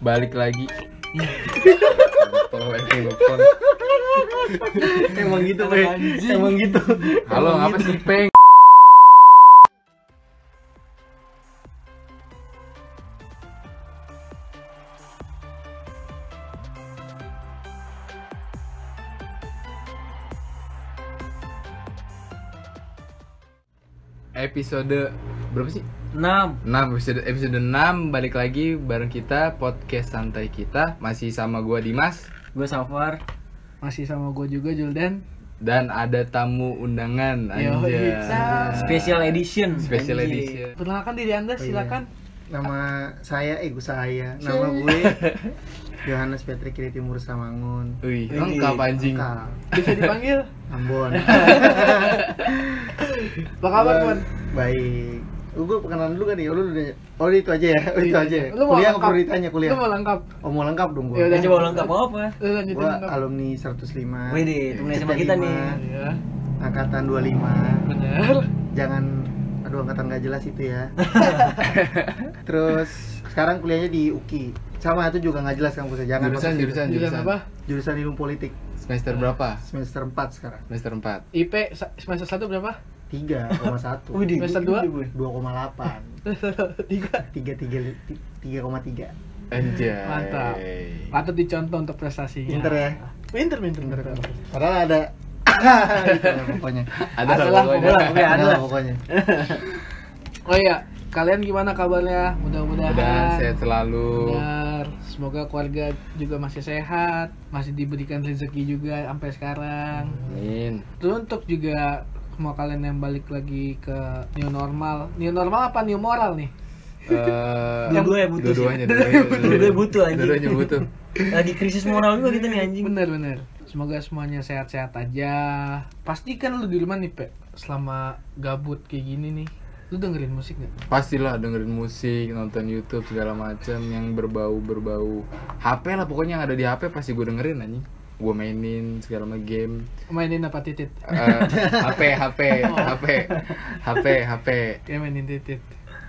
balik lagi. Tolong itu telepon. Emang gitu, Pe. Emang gitu. Halo, apa sih, Peng? Episode berapa sih? 6. 6 episode episode 6 balik lagi bareng kita podcast santai kita masih sama gua Dimas Gue Safar. Masih sama gue juga Juldan dan ada tamu undangan anjay. iya. Special edition. Special edition. Perkenalkan diri anda iya. silakan Nama saya, eh gue saya. Nama gue Yohanes Patrick Kiri Timur Samangun. Wih, lengkap anjing. Lengkap. Bisa dipanggil Ambon. Apa kabar Gua- Mon? Baik. Lu gue perkenalan dulu kan ya? Lu udah Oh itu aja ya? Oh, itu Iya. aja ya? Lu mau Kuliah perlu ditanya kuliah? Lu mau lengkap Oh mau lengkap dong Ya gue udah. Kita coba lengkap apa? Lu Gue alumni 105 Wih deh, temen sama kita nih. Iya Angkatan 25 Bener Jangan Aduh angkatan gak jelas itu ya Terus Sekarang kuliahnya di UKI Sama itu juga gak jelas kampusnya Jangan Jurusan, jurusan, jurusan. Jurusan apa? Jurusan ilmu politik Semester berapa? Semester 4 sekarang Semester 4. IP semester 1 berapa? 3,1 Wih, Semester gua- dua? gua- 2,8 Tiga 3 3,3 Anjay. Mantap. Patut dicontoh untuk prestasinya Pinter ya Pinter, pinter, pinter Padahal ada Gitu pokoknya Ada Adalah, lah pokoknya. ada lah. pokoknya Oh iya, kalian gimana kabarnya? Mudah-mudahan Dan sehat selalu. Benar. Semoga keluarga juga masih sehat, masih diberikan rezeki juga sampai sekarang. Amin. Terus untuk juga semua kalian yang balik lagi ke new normal. New normal apa new moral nih? Eh, Dua-duanya butuh sih. Dua-duanya, dua-duanya, Dua-duanya butuh, anjing. Dua-duanya butuh. Lagi krisis moral juga kita nih anjing. Bener bener. Semoga semuanya sehat-sehat aja. Pastikan lu di rumah nih, Pe. Selama gabut kayak gini nih. Lu dengerin musik gak? Pastilah dengerin musik, nonton YouTube segala macam yang berbau-berbau HP lah pokoknya yang ada di HP pasti gue dengerin anjing. Gue mainin segala macam game. Mainin apa titit? Eh, HP, HP, HP, HP, HP. Ya mainin titit.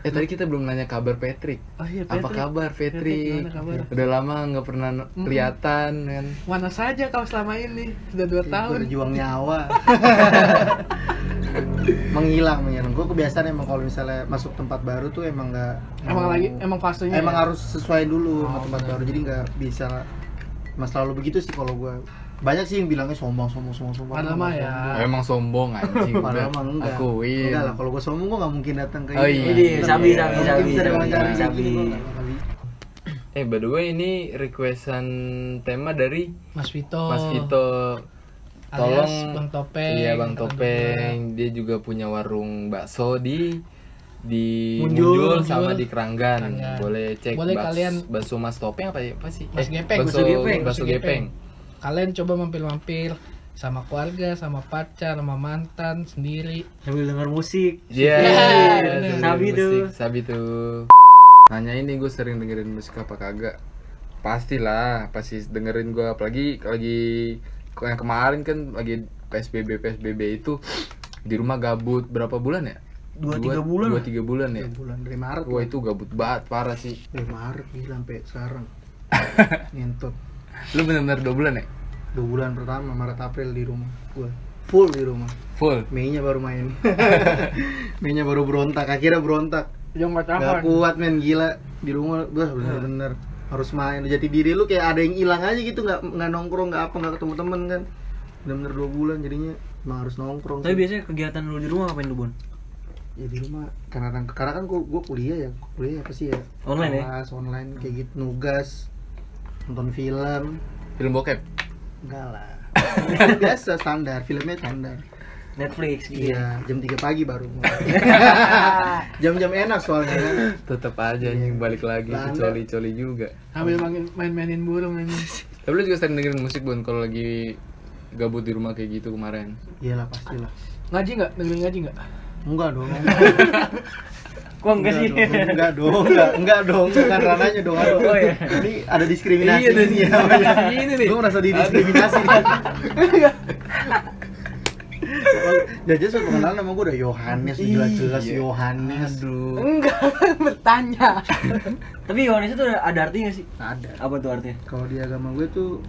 Eh tadi kita belum nanya kabar Patrick. Oh iya, Apa Patrick. kabar Patrick, Patrick? kabar? Udah lama nggak pernah kelihatan kan. Mana saja kau selama ini? Sudah dua tahun. Berjuang nyawa Menghilang, menghilang Gue kebiasaan emang kalau misalnya masuk tempat baru tuh emang gak Emang lagi emang fasenya. Emang ya? harus sesuai dulu sama Oh, tempat benar. baru Jadi gak bisa Mas selalu begitu sih kalau gue Banyak sih yang bilangnya sombong, sombong, sombong, sombong Padahal Emang mah ya. sombong. Emang sombong anjing. Padahal mah enggak Akuin. Enggak lah, kalau gue sombong gue gak mungkin datang ke Oh ini. iya. Ini, Bener, sabi, sabi, sabi, bisa sabi, sabi. nggak. Eh by the way ini requestan tema dari Mas Vito. Mas Vito. alias Tolong Bang Topeng. Iya Bang Topeng. Dia juga punya warung bakso di di Munjul. Munjul, sama Munjul. di Keranggan. Keranggan. Boleh cek Boleh baks- kalian- bakso Mas Topeng apa ya? Apa sih? Mas Gepeng, Bakso Bakso Gepeng, Bakso Gepeng. Kalian coba mampir-mampir sama keluarga, sama pacar, sama mantan sendiri. Sambil denger musik. Iya. Iya, dengerin Sabi musik. tuh. Sabi tuh. Nanya ini gue sering dengerin musik apa kagak? Pastilah, pasti dengerin gue apalagi lagi yang kemarin kan lagi PSBB PSBB itu di rumah gabut berapa bulan ya? Dua, tiga bulan. Dua tiga bulan ya. Tiga bulan dari Maret Wah itu gabut banget parah sih. Dari Maret gila sampai sekarang. Ngentot. Lu bener-bener dua bulan ya? Dua bulan pertama, Maret April di rumah. Gue Full di rumah. Full. Mei-nya baru main. Mei-nya baru berontak, akhirnya berontak. Yang Gak kuat men, gila. Di rumah, wah bener-bener Harus main, jati diri lu kayak ada yang hilang aja gitu Gak, nggak nongkrong, gak apa, gak ketemu temen kan. Bener-bener dua bulan jadinya Emang harus nongkrong Tapi sih. biasanya kegiatan lu di rumah ngapain lu, Bon? Ya di rumah, karena, karena kan gua, gua kuliah ya Kuliah apa sih ya Online ya? Kelas, online, kayak gitu, nugas Nonton film Film bokep. Enggak lah Biasa, standar, filmnya standar Netflix gitu. Iya, jam 3 pagi baru mulai. Jam-jam enak soalnya kan. Tetep aja anjing balik lagi ke coli-coli juga. Sambil main- main-mainin burung ini. Tapi lu juga sering dengerin musik Bun kalau lagi gabut di rumah kayak gitu kemarin. Iyalah pastilah. Ngaji nggak? Dengerin ngaji nggak? Enggak dong. Kok enggak sih? dong, enggak dong, enggak, enggak dong, bukan ranahnya dong. Aduh. Oh, iya. Ini ada diskriminasi. Iya, ini ya. ini nih. Gue merasa didiskriminasi. Jaja sudah pengenalan sama gue udah Yohanes jelas-jelas Iya. Yohanes Aduh. Enggak, bertanya. Tapi Yohanes itu ada, artinya sih. ada Apa tuh artinya? kalau di agama gue tuh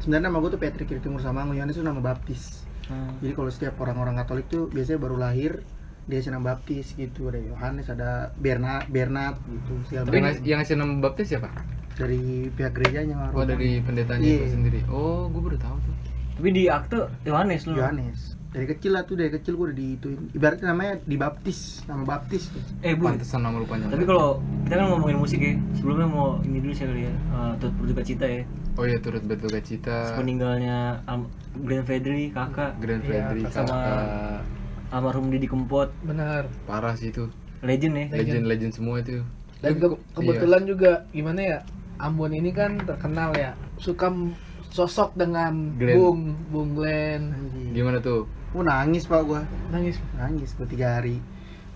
sebenarnya nama gue tuh Patrick dari Timur Samangu Yohanes itu nama baptis Hmm. jadi kalau setiap orang-orang Katolik tuh biasanya baru lahir dia nama baptis gitu ada Yohanes ada Bernard Bernard gitu segala Tapi ngas- yang ngasih nama baptis siapa? dari pihak gerejanya Oh dari pendetanya Iya. itu sendiri. Oh, gue baru tahu tuh. Tapi di akte Yohanes lu. Yohanes dari kecil lah tuh dari kecil gue udah diituin ibaratnya namanya dibaptis nama baptis tuh Eh, Bu. Pantesan nama lu panjang. Tapi kalau kita kan ngomongin musik ya, sebelumnya mau ini dulu sih kali ya, uh, turut berduka cita ya. Oh iya turut berduka cita. Sepeninggalnya Al- Glenn Fredly, kakak, Grand Iya, Freddy sama- kakak. almarhum Didi Kempot, Benar. Parah sih itu. legend ya. Legend. Legend-legend semua itu. Dan ke- kebetulan juga gimana ya? Ambon ini kan terkenal ya suka sosok dengan Glenn. Bung Bung Glenn. Iya. Gimana tuh? Gue nangis pak gue Nangis. nangis gue tiga hari.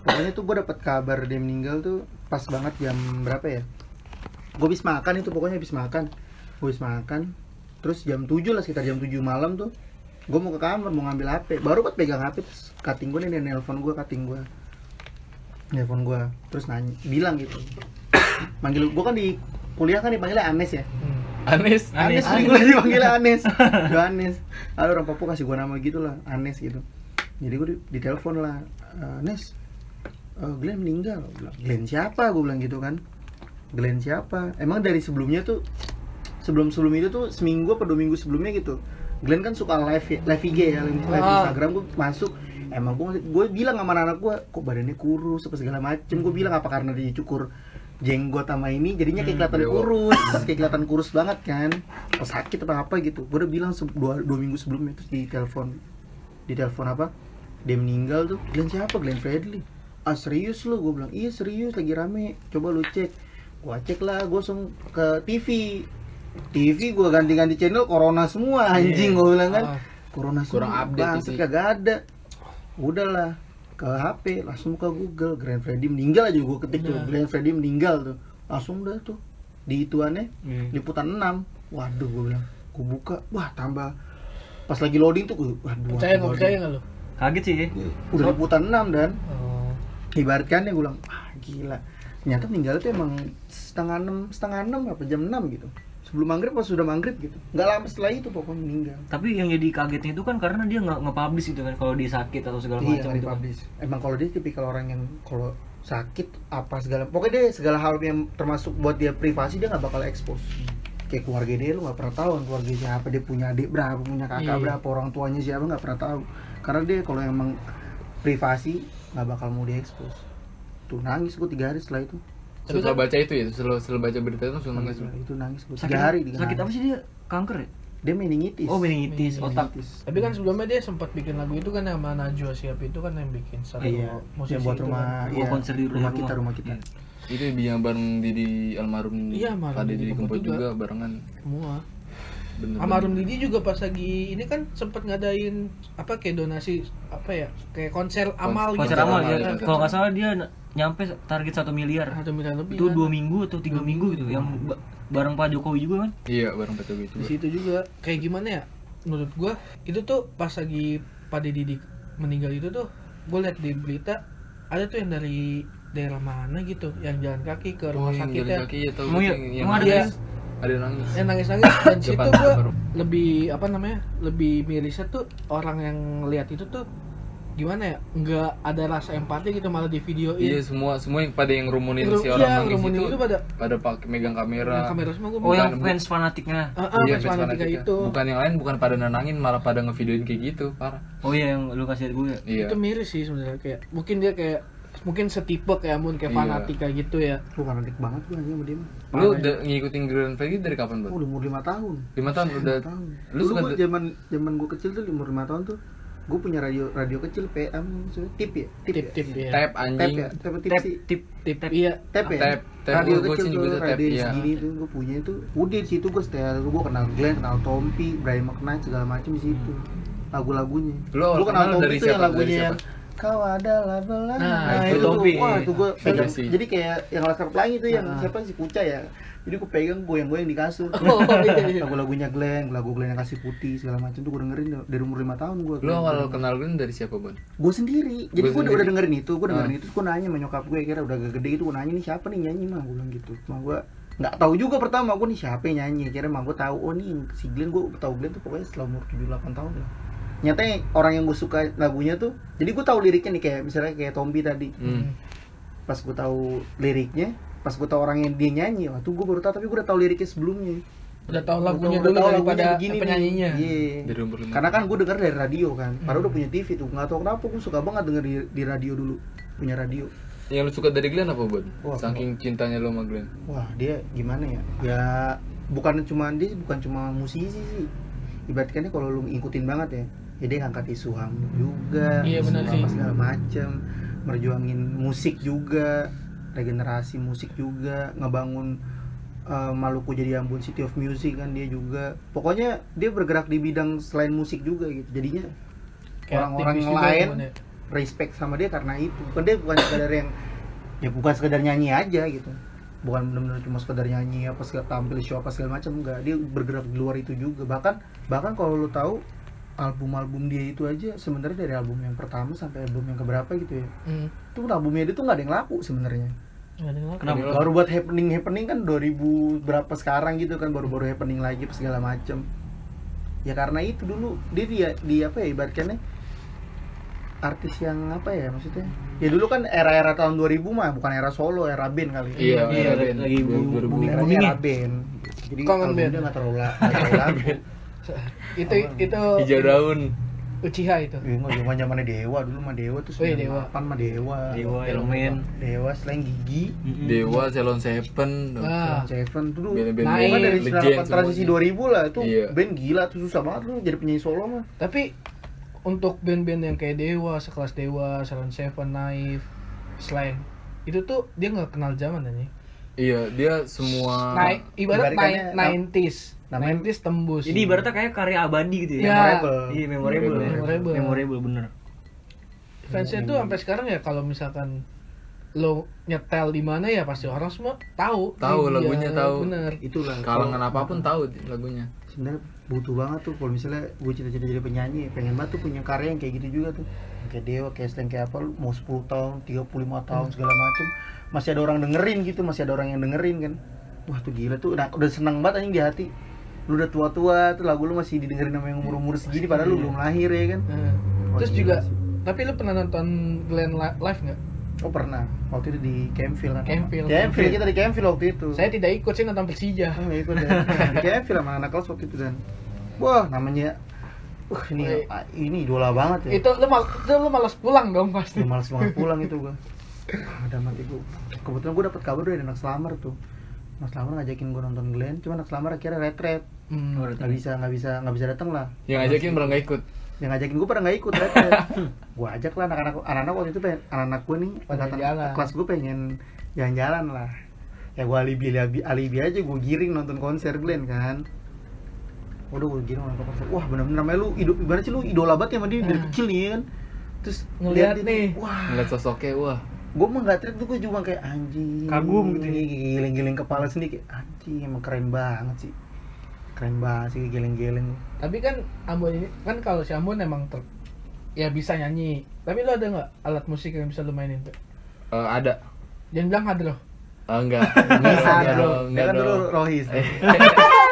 Pokoknya tuh gue dapet kabar dia meninggal tuh pas banget jam berapa ya? Gue habis makan itu pokoknya habis makan. Gue habis makan terus jam 7 lah sekitar jam 7 malam tuh gue mau ke kamar mau ngambil hp baru buat pegang hp terus cutting gue nih dia nelpon gue cutting gue nelpon gue terus nanya bilang gitu. Manggil gue kan di kuliah kan dipanggilnya Anes ya? Hmm. Anis. Anes, Anes. gue dipanggilnya Anes Yohanes Halo orang Papua kasih gue nama gitu lah Anes gitu Jadi gue di, ditelepon lah "Eh, Nes eh, Glenn meninggal Glenn siapa? Gue bilang gitu kan Glenn siapa? Emang dari sebelumnya tuh Sebelum-sebelum itu tuh Seminggu apa dua minggu sebelumnya gitu Glenn kan suka live live IG ya Live, live Ah. Instagram gue masuk Emang gue gue bilang sama anak gue Kok badannya kurus apa segala macem Gue bilang apa karena dicukur jenggot sama ini jadinya kayak kelihatan bewok. kurus kayak kelihatan kurus banget kan. Apa sakit apa apa gitu. Gue udah bilang dua, dua minggu sebelumnya terus di telepon di telepon apa? Dia meninggal tuh. Glenn siapa? Glenn Fredly. Ah serius lu? Gue bilang iya serius lagi rame. Coba lu cek. Gua cek lah gue langsung ke TV TV gue ganti-ganti channel corona semua anjing gue bilang kan. Ah. corona Kurang semua update TV. kagak ada. Udahlah ke HP langsung ke Google Grand Freddy meninggal aja gue ketik tuh Benar. Grand Freddy meninggal tuh langsung dah tuh di ituannya Hmm. liputan 6 waduh gue bilang gue buka wah tambah pas lagi loading tuh gue waduh Percaya nggak percaya nggak lu? Kaget sih ya. udah liputan 6 dan Oh. ibaratkannya gue bilang ah gila ternyata meninggal tuh emang setengah enam setengah enam apa jam 6 gitu sebelum maghrib pas sudah maghrib gitu nggak lama setelah itu pokoknya meninggal Tapi yang jadi kagetnya itu kan karena dia nggak nge-publish itu kan kalau dia sakit atau segala iya macam itu. kan. emang kalau dia tipikal orang yang kalau sakit apa segala pokoknya dia segala hal yang termasuk buat dia privasi dia nggak bakal expose kayak keluarga dia lu nggak pernah tahu kan keluarga siapa dia punya adik berapa punya kakak Iya. berapa orang tuanya siapa nggak pernah tahu karena dia kalau emang privasi nggak bakal mau dia expose tuh nangis gue tiga hari setelah itu Setelah baca itu ya, setelah, setelah baca berita itu langsung nangis. lu. itu nangis gue Sakit, hari sakit hari. apa sih dia? Kanker ya? dia meningitis Oh, meningitis, otak. Tapi kan sebelumnya dia sempat bikin lagu itu kan sama Najwa Shihab itu kan yang bikin satu iya musisi yang buat itu rumah kan. Iya, konser di rumah rumah. kita rumah kita Iya. Itu yang bareng Didi almarhum Iya, almarhum Didi Kempot juga. juga barengan. semua. Bener. Almarhum Didi juga pas lagi ini kan sempat ngadain apa kayak donasi apa ya kayak konser amal gitu. Konser Konser amal amal, ya. iya. Kalau nggak salah dia nyampe target satu miliar. Satu miliar lebih. Itu kan. dua minggu atau tiga minggu gitu. Yang ba- bareng Pak Jokowi juga kan? Iya, bareng Pak Jokowi di juga. situ juga kayak gimana ya menurut gua itu tuh pas lagi Pak Didi di- meninggal itu tuh gue lihat di berita ada tuh yang dari daerah mana gitu yang jalan kaki ke rumah Oh, yang sakit jalan ya kaki ya tahu Emang yang, iya? yang ada Iya. Ada yang nangis. yang nangis nangis dan situ baru. lebih apa namanya lebih mirisnya tuh orang yang lihat itu tuh gimana ya nggak ada rasa empati gitu malah di videoin Iya, semua semua yang pada yang rumunin Ru- si orang iya, nangis rumunin itu itu pada- pada pakai megang kamera. Yang kamera semua gua Oh, yang Bukan, fans fanatiknya. Ah, ah, Iya, fans fans fanatika. itu Bukan yang lain, bukan pada nenangin, malah pada ngevideoin kayak gitu, parah. Oh iya yang lu kasih liat gue. ya? Iya. itu miris sih sebenarnya kayak mungkin dia kayak mungkin setipe kayak mun kayak Iya. fanatika gitu ya gue fanatik banget gue anjing sama dia Lu udah ngikutin Grand Prix dari kapan, Bang? udah umur lima tahun Lima tahun udah. Lima tahun. Lu Dulu suka gua zaman zaman gue kecil tuh umur lima tahun tuh gue punya radio radio kecil PM tip ya tip tip ya? tip ya tap tap anjing. ya tap tip Tap sih tip tip iya tap ya Tap, tap. radio Gua- gua kecil tuh radio iya. segini tuh gue punya itu udah di situ gue setel gue kenal Glenn kenal Tompi Brian McKnight segala macam di situ lagu-lagunya Lu Gua kenal Tompi dari tuh yang siapa? lagunya kau adalah belah Nah, itu tuh, Tompi. wah itu gue pegang sih. jadi kayak yang laskar pelangi itu yang Ah. siapa sih Kuca ya jadi gue pegang goyang-goyang di kasur Oh, iya, iya. lagu-lagunya Glenn lagu Glenn yang kasih putih segala macam tuh gue dengerin dari umur lima tahun gue Lu awal kenal Glenn dari siapa, Bon? gue sendiri jadi Gua gue udah, dengerin itu gue dengerin Ah. itu gue nanya sama nyokap gue kira udah gede itu gue nanya nih siapa nih nyanyi mah gue bilang gitu mah gue nggak tahu juga pertama gue nih siapa yang nyanyi kira mah gue tahu oh nih si Glenn gue tahu Glenn tuh pokoknya setelah umur 78 tahun lah nyatanya orang yang gue suka lagunya tuh jadi gue tahu liriknya nih kayak misalnya kayak Tombi tadi Hmm. pas gue tahu liriknya pas gue tahu orang yang dia nyanyi wah tuh gue baru tahu tapi gue udah tahu liriknya sebelumnya Udah tahu lagunya udah dulu tahu daripada begini nih. penyanyinya. Iya. Dari umur lima Karena kan gue denger dari radio kan. Padahal Hmm. udah punya TV tuh. Nggak tahu kenapa gue suka banget denger di, di radio dulu. Punya radio. Yang lu suka dari Glenn apa? Wah, Saking cintanya lu sama Glenn. Wah dia gimana ya? Ya bukan cuma dia bukan cuma musisi sih. Ibaratnya kalau lu ngikutin banget ya, ya dia ngangkat isu HAM juga, Iya, isu apa sih. segala macem, merjuangin musik juga, regenerasi musik juga, ngebangun eh, Maluku jadi Ambon City of Music kan dia juga. Pokoknya dia bergerak di bidang selain musik juga gitu. Jadinya orang-orang lain gimana ya? respect sama dia karena itu bukan dia bukan sekedar yang ya bukan sekedar nyanyi aja gitu bukan benar-benar cuma sekedar nyanyi apa segala tampil show apa segala macam enggak dia bergerak di luar itu juga bahkan bahkan kalau lu tahu album-album dia itu aja sebenarnya dari album yang pertama sampai album yang keberapa gitu ya Hmm. itu albumnya dia tuh nggak ada yang laku sebenarnya Nggak ada yang laku. Kenapa? baru buat happening happening kan 2000 berapa sekarang gitu kan baru-baru happening lagi segala macam ya karena itu dulu dia dia di apa ya ibaratnya artis yang apa ya maksudnya ya dulu kan era-era tahun 2000 mah bukan era solo era band kali Iya, Iya, era band. lagi Dua- booming- 2000. booming. era band jadi Kangen album band. dia nggak terlalu laku itu itu Hijau daun. Uchiha itu. Iya, nggak zaman zamannya Dewa dulu mah Dewa tuh Oh iya, Dewa. 98 mah Dewa Dewa, Elemen. Dewa selain gigi Dewa, Ceylon Seven. Ah. Seven tuh dulu Band-band Naik. Pokoknya dari legend 98 transisi semuanya. 2000 lah itu Iya. band gila tuh susah banget lu jadi penyanyi solo mah Tapi untuk band-band yang kayak Dewa, sekelas Dewa, Salon Seven, Naif, Slang, itu tuh dia nggak kenal zaman nih. Iya, dia semua Naik ibarat Ibaratkannya, nine- 90s. Namanya- 90s tembus. Jadi ibaratnya kayak karya abadi gitu ya. Ya. memorable Iya, memorable. ya. Memorable. Memorable bener. fansnya tuh sampai sekarang ya kalau misalkan lo nyetel di mana ya pasti orang semua tahu. Tahu Iya, lagunya, tahu. Bener. itulah kalangan kalau- apa pun tahu lagunya. sebenarnya butuh banget tuh kalau misalnya gue cita-cita jadi penyanyi pengen banget tuh punya karya yang kayak gitu juga tuh kayak Dewa kayak Slang kayak apa lu mau 10 tahun 35 tahun segala macem masih ada orang dengerin gitu masih ada orang yang dengerin kan wah tuh gila tuh udah, udah seneng banget anjing di hati lu udah tua-tua tuh lagu lu masih didengerin sama yang umur-umur segini padahal lu belum lahir ya kan? Nah, Wah, terus gila juga sih. tapi lu pernah nonton Glenn li- live nggak? oh pernah. Waktu itu di Campville kan? Campville. Campville kita di Campville waktu itu. Saya tidak ikut, saya nonton Persija. Oh, ikut ya. Di Campville sama anak kelas waktu itu dan. Wah namanya uh ini ah, ini idola banget ya. Itu lu mal itu lu malas pulang dong pasti. Udah males banget pulang itu gua. Ada mati gua. Kebetulan gua dapet kabar dari anak selamar tuh. Anak selamar ngajakin gua nonton Glenn cuma anak selamar akhirnya retret Hmm. nggak bisa nggak bisa nggak bisa datang lah Yang ngajakin malah nggak ikut. yang ngajakin gua pada nggak ikut retret gua ajak lah anak-anak anak-anak waktu itu pengen anak-anak gua nih Pada angkatan kelas gua pengen jalan-jalan lah ya gua alibi alibi, alibi aja gua giring nonton konser Glenn kan udah gua giring nonton konser wah bener-bener namanya lu idol gimana sih lu idola banget ya sama dia dari Hmm. kecil nih kan terus Ngeliat dia nih. wah Ngeliat sosoknya, wah. gue mah nggak tuh gue cuma kayak anjing Kagum gitu ya. giling-giling kepala sendiri kayak anjing emang keren banget sih keren banget sih giling-giling Tapi kan Ambon ini kan kalau si Ambon emang ter ya bisa nyanyi. Tapi lu ada nggak alat musik yang bisa lu mainin tuh? Eh, ada. Jangan bilang hadro. Eh, enggak. bisa Enggak dia enggak kan dulu rohis Eh.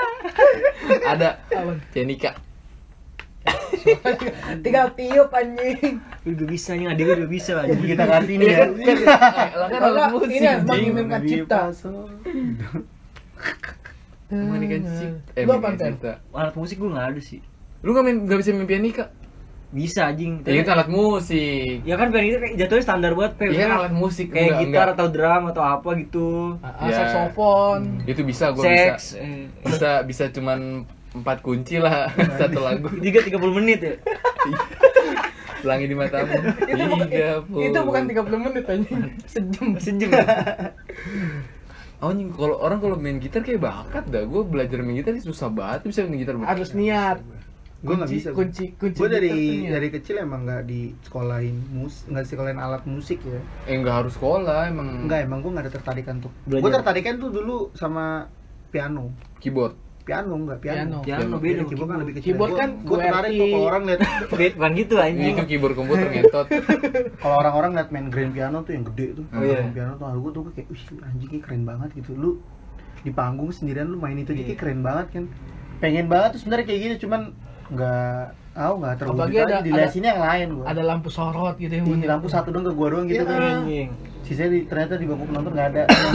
ada. Cenika. Tinggal tiup anjing. Lu udah bisa nih, adik udah bisa lah. Jadi kita ganti nih ya Lah kan Kalau alat nggak, musik. ini anjing. menginginkan cipta. Menginginkan cipta. Eh, Lu apa cipta. Alat musik gue nggak ada sih. Lu nggak main nggak bisa main pianika? Bisa anjing. Ya itu alat musik. Ya kan piano itu kayak jatuhnya standar Pe. Iya Maksudnya alat musik Kayak enggak, gitar enggak. atau drum atau apa gitu. Ah, Ya. saksofon. Itu bisa gua bisa. Eh. Bisa bisa cuman empat kunci lah satu lagu. Tiga tiga puluh menit ya. Pelangi di matamu. itu bukan Tiga itu bukan 30 menit anjing. Sejam. Sejam. Oh, anjing, kalau orang kalau main gitar kayak bakat dah. Gue belajar main gitar susah banget bisa main gitar. Harus niat. gue nggak bisa kunci kunci gue dari gitar dari kecil emang nggak di sekolahin mus nggak di sekolahin alat musik ya Eh nggak harus sekolah emang. Enggak emang gue nggak ada tertarikan tuh Belajar. gue tertarikan tuh dulu sama piano Keyboard. Piano enggak piano Piano, beda beda, keyboard kan lebih kecil Keyboard kan gue tertarik tuh kalau orang lihat Bed, bukan gitu Ini anjing. itu keyboard komputer ngetot. kalau orang-orang lihat main grand piano tuh yang gede tuh Oh, iya. Grand piano tuh gue tuh kayak wih anjing kayak keren banget gitu lu di panggung sendirian lu main itu aja Iya. kayak keren banget kan pengen banget tuh sebenarnya kayak gini cuman nggak tahu nggak terwujud Apalagi aja ada- di sini yang lain gua ada lampu sorot gitu ya Ih, lampu satu dong ke gua doang gitu Iya. kan Anjing. Sisanya di, ternyata di bangku penonton nggak ada lu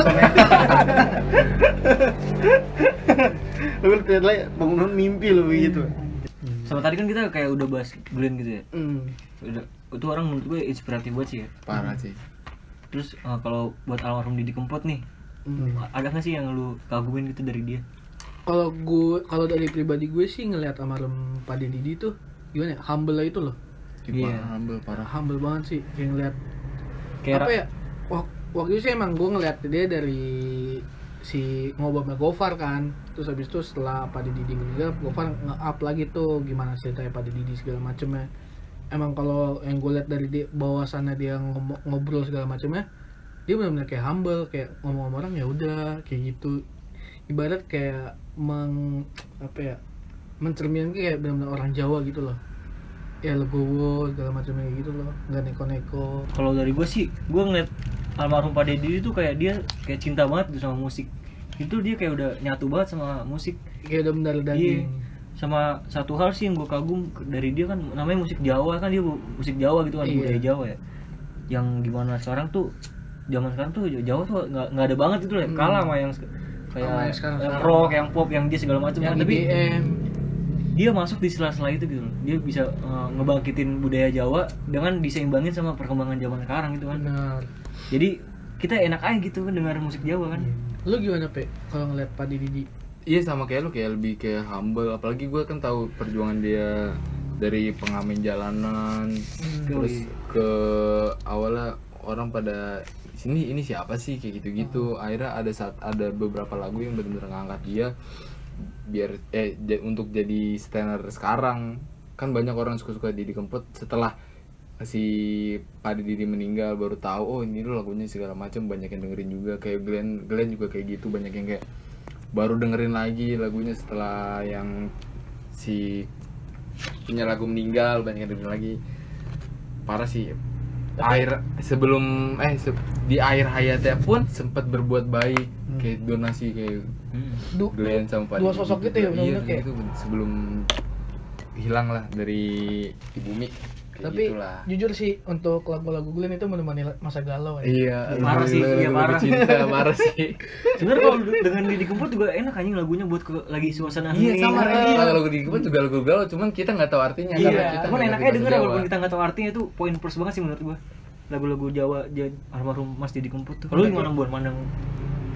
ternyata bangun penonton mimpi lu gitu Sama tadi kan kita kayak udah bahas Glenn gitu ya. Hmm. Udah, itu orang menurut gue inspiratif banget sih ya. Parah sih. Terus eh, kalau buat almarhum Didi Kempot nih, Hmm. ada nggak sih yang lu kagumin gitu dari dia? kalau gue kalau dari pribadi gue sih ngelihat almarhum Pak Didi itu gimana ya humble lah itu loh Iya. Iya. Humble parah. humble banget sih kayak ngeliat Kayak apa ya waktu itu sih emang gue ngeliat dia dari si ngobrol sama Gofar kan. Terus habis itu setelah Pak Didi meninggal Gofar nge-up lagi tuh gimana ceritanya Pak Didi segala macemnya. Emang kalau yang gue lihat dari dia bawasannya dia ngom- ngobrol segala macemnya dia benar-benar kayak humble kayak ngomong sama orang ya udah kayak gitu. Ibarat kayak meng apa ya mencerminkan kayak benar-benar orang Jawa gitu loh ya legowo segala macamnya kayak gitu loh. Nggak neko-neko. Kalau dari gue sih gue ngeliat almarhum Pak Deddy itu kayak dia kayak cinta banget gitu sama musik. Itu dia kayak udah nyatu banget sama musik. Kayak udah mendarah iya. daging. Sama satu hal sih yang gue kagum dari dia kan namanya musik Jawa kan dia musik Jawa gitu kan Iya. budaya Jawa ya. Yang gimana sekarang tuh zaman sekarang tuh Jawa tuh nggak ada banget itu lah Hmm. kalah sama yang kayak Sama yang sekarang- yang sekarang. rock yang pop yang dia segala macam kan tapi dia masuk di sela-sela itu gitu loh. dia bisa uh, ngebangkitin budaya Jawa dengan diseimbangin sama perkembangan zaman sekarang gitu kan. Benar. Jadi kita enak aja gitu kan dengar musik Jawa kan. Lu gimana pe kalau ngeliat Pak Didi Iya sama kayak lu kayak lebih kayak humble. Apalagi gue kan tahu perjuangan dia dari pengamen jalanan terus ke awalnya orang pada sini ini siapa sih? Kayak gitu-gitu. Akhirnya ada saat ada beberapa lagu yang benar-benar ngangkat dia biar eh untuk jadi standar sekarang. Kan banyak orang suka-suka Didi Kempot. Setelah si Pak Didi meninggal baru tahu oh ini loh lagunya segala macam. Banyak yang dengerin juga. Kayak Glenn Glenn juga kayak gitu. Banyak yang kayak baru dengerin lagi lagunya setelah yang si punya lagu meninggal. Banyak yang dengerin lagi. Parah sih. Air sebelum eh di akhir hayatnya pun sempat berbuat baik kayak donasi kayak Hmm. Du- Glenn sama Pak dua Didi sosok gitu. gitu ya, iya kayak gitu sebelum hilang lah dari di bumi kayak tapi gitulah. jujur sih untuk lagu-lagu Glenn itu menemani masa galau ya Iya, Parah sih, lagu- iya, parah. cinta, parah sih. sebenarnya kalau dengan Didi Kempot juga enak anjing lagunya buat ke, lagi suasana Iya hening. sama Iya. Kalau lagu di Kebun juga lagu galau, cuman kita nggak tahu artinya. Iya, karena kita cuman enaknya denger walaupun kita nggak tahu artinya itu poin plus banget sih menurut gua. Lagu-lagu Jawa jadi almarhum Mas Didi Kempot tuh. Lu gimana buat mandang?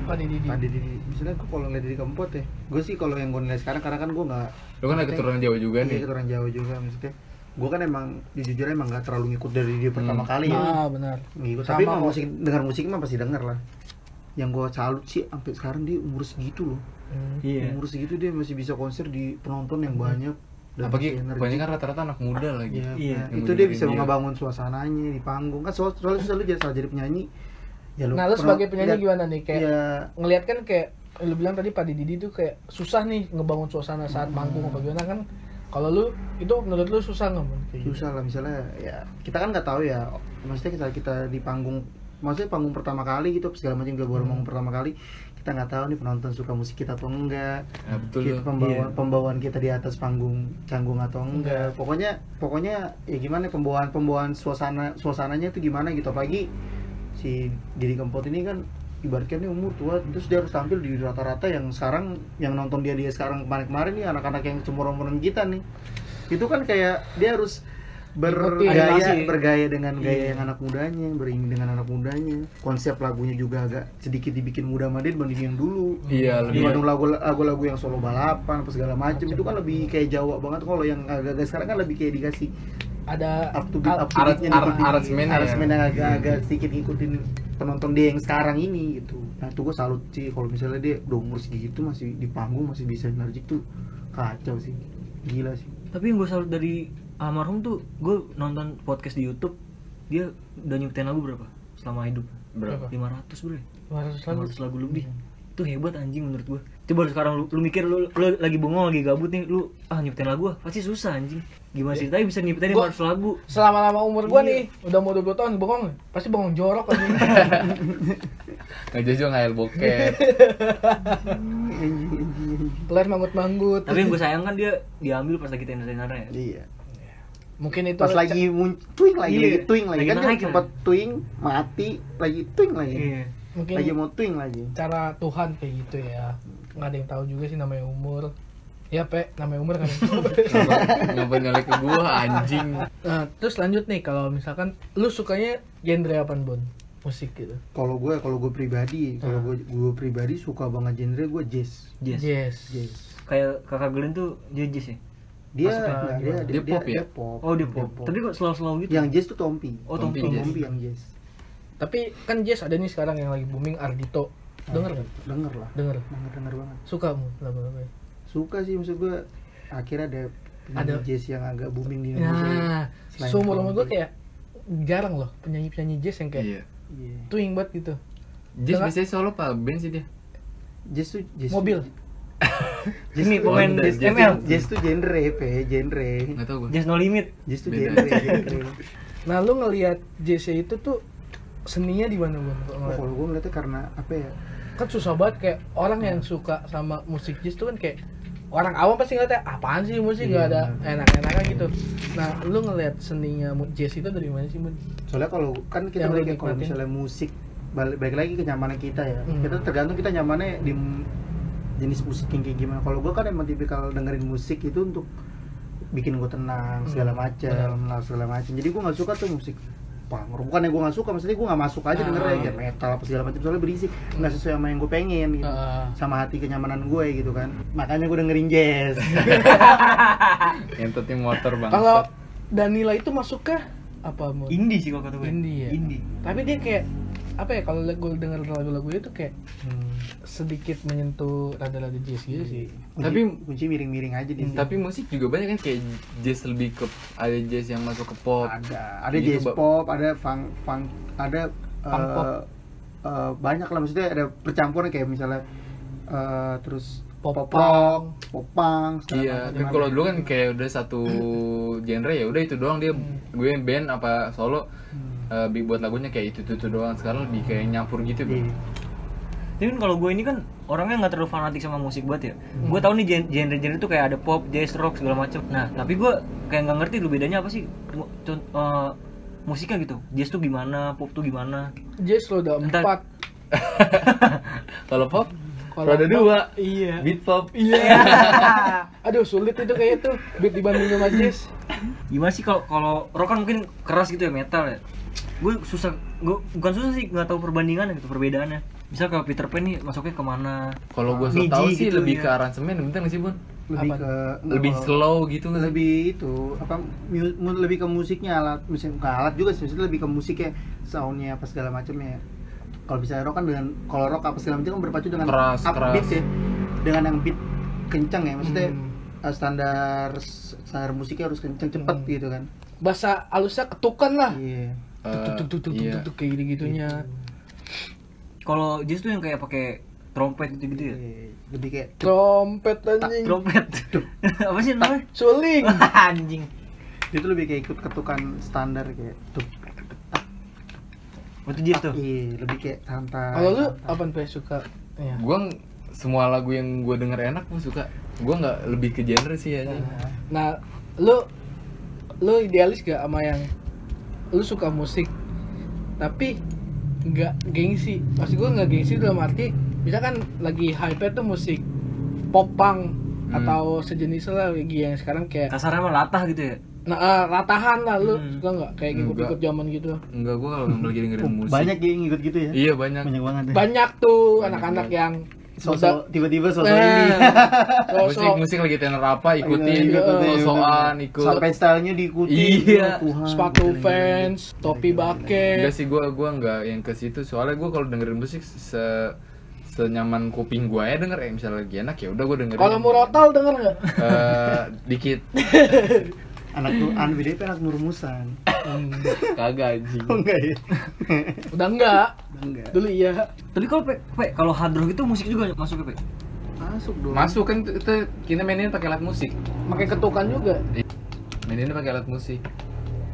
Pak Didi misalnya gue kalau ngeliat dari kempot ya gue sih kalau yang gue ngeliat sekarang karena kan gue nggak Lu kan ada keturunan Jawa juga iya nih. keturunan Jawa juga maksudnya gue kan emang jujur emang nggak terlalu ngikut dari dia pertama kali ya ah benar ngikut tapi emang kok. musik dengar musik mah pasti denger lah yang gue salut sih sampai sekarang dia umur segitu loh Hmm. Iya. umur segitu dia masih bisa konser di penonton yang banyak dan Apalagi masih energi. banyak kan rata-rata anak muda lagi. Iya, Iya. itu dia bisa dia. ngebangun suasananya di panggung kan soal soalnya susah lu jadi salah jadi penyanyi ya nah lu sebagai penyanyi lihat- gimana nih? Kayak ya ngelihat kan kayak lu bilang tadi Pak Didi tuh kayak susah nih ngebangun suasana saat manggung apa gimana kan? Kalau lu itu menurut lu susah nggak Mun? Kayak gitu. susah lah misalnya ya kita kan nggak tahu ya maksudnya kita kita di panggung maksudnya panggung pertama kali gitu segala macam kita baru panggung pertama kali kita nggak tahu nih penonton suka musik kita atau enggak Ya, betul kita tuh. pembawaan Iya. pembawaan kita di atas panggung canggung atau enggak. Pokoknya pokoknya ya gimana pembawaan pembawaan suasana suasananya itu gimana gitu. Apalagi si Didi Kempot ini kan ibaratkan dia umur tua terus dia harus tampil di rata-rata yang sekarang yang nonton dia dia sekarang kemarin-kemarin nih anak-anak yang cemurung kita nih. Itu kan kayak dia harus bergaya animasi. bergaya dengan gaya Iya. yang anak mudanya beriring dengan anak mudanya. Konsep lagunya juga agak sedikit dibikin muda sama dia dibanding yang dulu. Iya, lebih dibanding lagu lagu-lagu yang solo balapan apa segala macam itu kan lebih kayak Jawa banget. Kalau yang agak-agak sekarang kan lebih kayak dikasih ada up to beat up to Arat- beatnya arat- ngikutin- aransemennya ya. aransemen yang agak-agak sedikit ngikutin penonton dia yang sekarang ini gitu nah itu gue salut sih kalau misalnya dia udah umur segitu masih di panggung masih bisa energik tuh kacau sih gila sih Tapi yang gue salut dari almarhum tuh gue nonton podcast di YouTube dia udah nyiptain lagu berapa selama hidup? Berapa? 500 bro. 500 lagu 500 lagu lebih. Itu hebat anjing menurut gua. Coba sekarang lu, lu mikir lu, lu lagi bengong lagi gabut nih lu ah nyiptain lagu ah pasti susah anjing. Gimana sih? Tapi bisa nyiptain Gua- 500 lagu. selama-lama umur gua Iya. nih udah mau 20 tahun bengong pasti bengong jorok aja Ngejojo ngayal bokep. peler manggut-manggut Tapi yang gue sayangkan dia diambil pas lagi tenar-tenar ya. iya mungkin itu pas lagi twing lagi Iya, lagi twing lagi, lagi kan naik kan kan? sempat twing mati lagi twing lagi Iya. Mungkin lagi mau twing lagi cara Tuhan kayak gitu ya nggak ada yang tahu juga sih namanya umur ya pe namanya umur kan Ngapa nyolek ke gua anjing. nah terus lanjut nih kalau misalkan lu sukanya genre apa Bon musik gitu kalau gue kalau gue pribadi kalau Hmm. gue gue pribadi suka banget genre gue jazz Jazz. yes jazz Kayak kakak Glenn tuh dia jazz ya. dia Masuk ke enggak, gimana? dia, Dia pop ya? pop Oh dia pop. Tapi kok slow-slow gitu. yang jazz tuh Tompi Oh, Tompi jazz. Tompi yang jazz tapi kan jazz ada nih sekarang yang lagi booming Ardito denger nggak denger lah denger denger denger banget suka mu lagu-lagunya suka sih maksud gue akhirnya ada Ada. jazz yang agak booming di Indonesia nah Selain seumur umur gue kayak jarang loh penyanyi-penyanyi jazz yang kayak Iya. Iya. twing banget gitu Jazz Dengan- biasanya solo apa band sih dia? jazz tuh jazz Mobil. jazz Ini pemain Oh, jazz ML. jazz tuh genre pe genre Enggak tahu gua. Jazz no limit. jazz tuh genre genre nah lu ngelihat jazz itu tuh seninya di mana? Kalau Oh, ngeliat? kalau gue ngeliatnya karena apa ya kan susah banget kayak orang yang suka sama musik jazz tuh kan kayak orang awam pasti ngeliatnya apaan sih musik Iya, gak ada benar. enak-enaknya gitu nah lu ngelihat seninya jazz itu dari mana sih Bun? soalnya kalau kan kita balik kalau misalnya musik balik, balik lagi ke nyamannya kita ya Hmm. kita tergantung kita nyamannya di jenis musik yang kayak gimana kalau gue kan emang tipikal dengerin musik itu untuk bikin gue tenang segala Hmm, macam lah segala macam jadi gue nggak suka tuh musik punk bukan yang gue nggak suka maksudnya gue nggak masuk aja Ah. dengernya kayak metal apa segala macam soalnya berisik nggak sesuai sama yang gue pengen gitu Ah. sama hati kenyamanan gue gitu kan makanya gue dengerin jazz Ngentotin motor bang. kalau Danila itu masuk ke apa Mun? Indie sih kalau kata gue. Indie ya? Indie. tapi dia kayak apa ya kalau gue denger lagu-lagu itu kayak hmm, sedikit menyentuh rada-rada jazz gitu sih. Tapi- Kunci- kunci miring-miring aja di sini. Tapi musik juga banyak kan kayak jazz lebih ke ada jazz yang masuk ke pop. ada ada Gitu, jazz pop ada funk funk ada Funk eh, pop. eh, banyak lah maksudnya ada percampuran kayak misalnya eh, terus Pop pop rock pop punk Iya, macam kan kalau dulu kan kayak udah satu genre ya udah itu doang. Dia gue band apa solo eh, bi- buat lagunya kayak itu itu, itu doang. Sekarang lebih kayak nyampur gitu. Iya. Tapi kan kalau gue ini kan orangnya nggak terlalu fanatik sama musik banget ya. Gue tahu nih gen- genre-genre itu kayak ada pop, jazz, rock segala macam. Nah, tapi gue kayak nggak ngerti lu bedanya apa sih mu- con- eh, musiknya gitu. Jazz tuh gimana, pop tuh gimana? jazz lo udah Entar- empat Kalau pop, Kalau ada dua. iya Beat pop. iya aduh sulit itu kayak itu beat dibanding sama jazz Gimana sih kalau kalau rock kan mungkin keras gitu ya metal ya. Gue susah, gue bukan susah sih nggak tahu perbandingannya gitu perbedaannya. Misal kalau Peter Pan nih masuknya ke mana? Kalau gue so tau sih gitu, lebih ya. ke aransemen, bener nggak sih bun? lebih Apa? ke Lebih slow gitu nggak sih? lebih itu apa lebih ke musiknya alat musik bukan alat juga sih maksudnya lebih ke musiknya soundnya apa segala macamnya kalau bisa rock kan dengan kalau rock apa segala macam kan berpacu dengan Keras, upbeat keras. ya dengan yang beat kencang ya maksudnya Hmm. uh, standar standar musiknya harus kencang cepet Hmm. gitu kan bahasa halusnya ketukan lah iya Eh, tuk tuk tuk tuk iya. tuk tuk kayak gitu gitunya Kalau jazz tuh yang kayak pakai trompet gitu-gitu ya. Iya, lebih kayak trompet anjing trompet. apa sih namanya? suling Anjing. itu lebih kayak ikut ketukan standar kayak tuk Waktu jazz tuh. iya lebih kayak santai kalau lu apa yang suka ya Gue semua lagu yang gue denger enak gue suka. Gue nggak lebih ke genre sih aja. nah lu lu idealis gak sama yang lu suka musik tapi nggak gengsi maksud gue nggak gengsi dalam arti misalkan lagi hype tuh musik pop punk Hmm. atau sejenis lah lagi yang sekarang kayak Kasarnya mah latah gitu ya. nah eh, ratahan lah lu Hmm. suka nggak kayak Enggak. ikut-ikut zaman gitu Enggak gue kalau lagi dengerin Oh, musik. banyak ya yang ikut gitu ya Iya banyak. banyak banget ya banyak tuh anak-anak yang sosok tiba-tiba sosok Nah, ini. Musik musik lagi tenar apa ikutin, iya, sosokan ikut. sampai stylenya diikuti Iya. Tuhan. sepatu fans topi Enggak bucket. Sih gue gua nggak yang ke situ. Soalnya gue kalau dengerin musik se senyaman kuping gue ya denger ya misalnya lagi enak ya udah gue dengerin. Kalau murotal denger nggak? Eh, dikit. Anak tuh anak BDP anak nurmusan kagak anjing. Oh enggak ya? Udah enggak. enggak. Dulu iya. Tapi kalau Pe, Pe, kalau hard rock itu musik juga masuk ke Pe. masuk dong masuk kan itu kita mainin pakai alat musik Pakai ketukan juga. maininnya pakai alat musik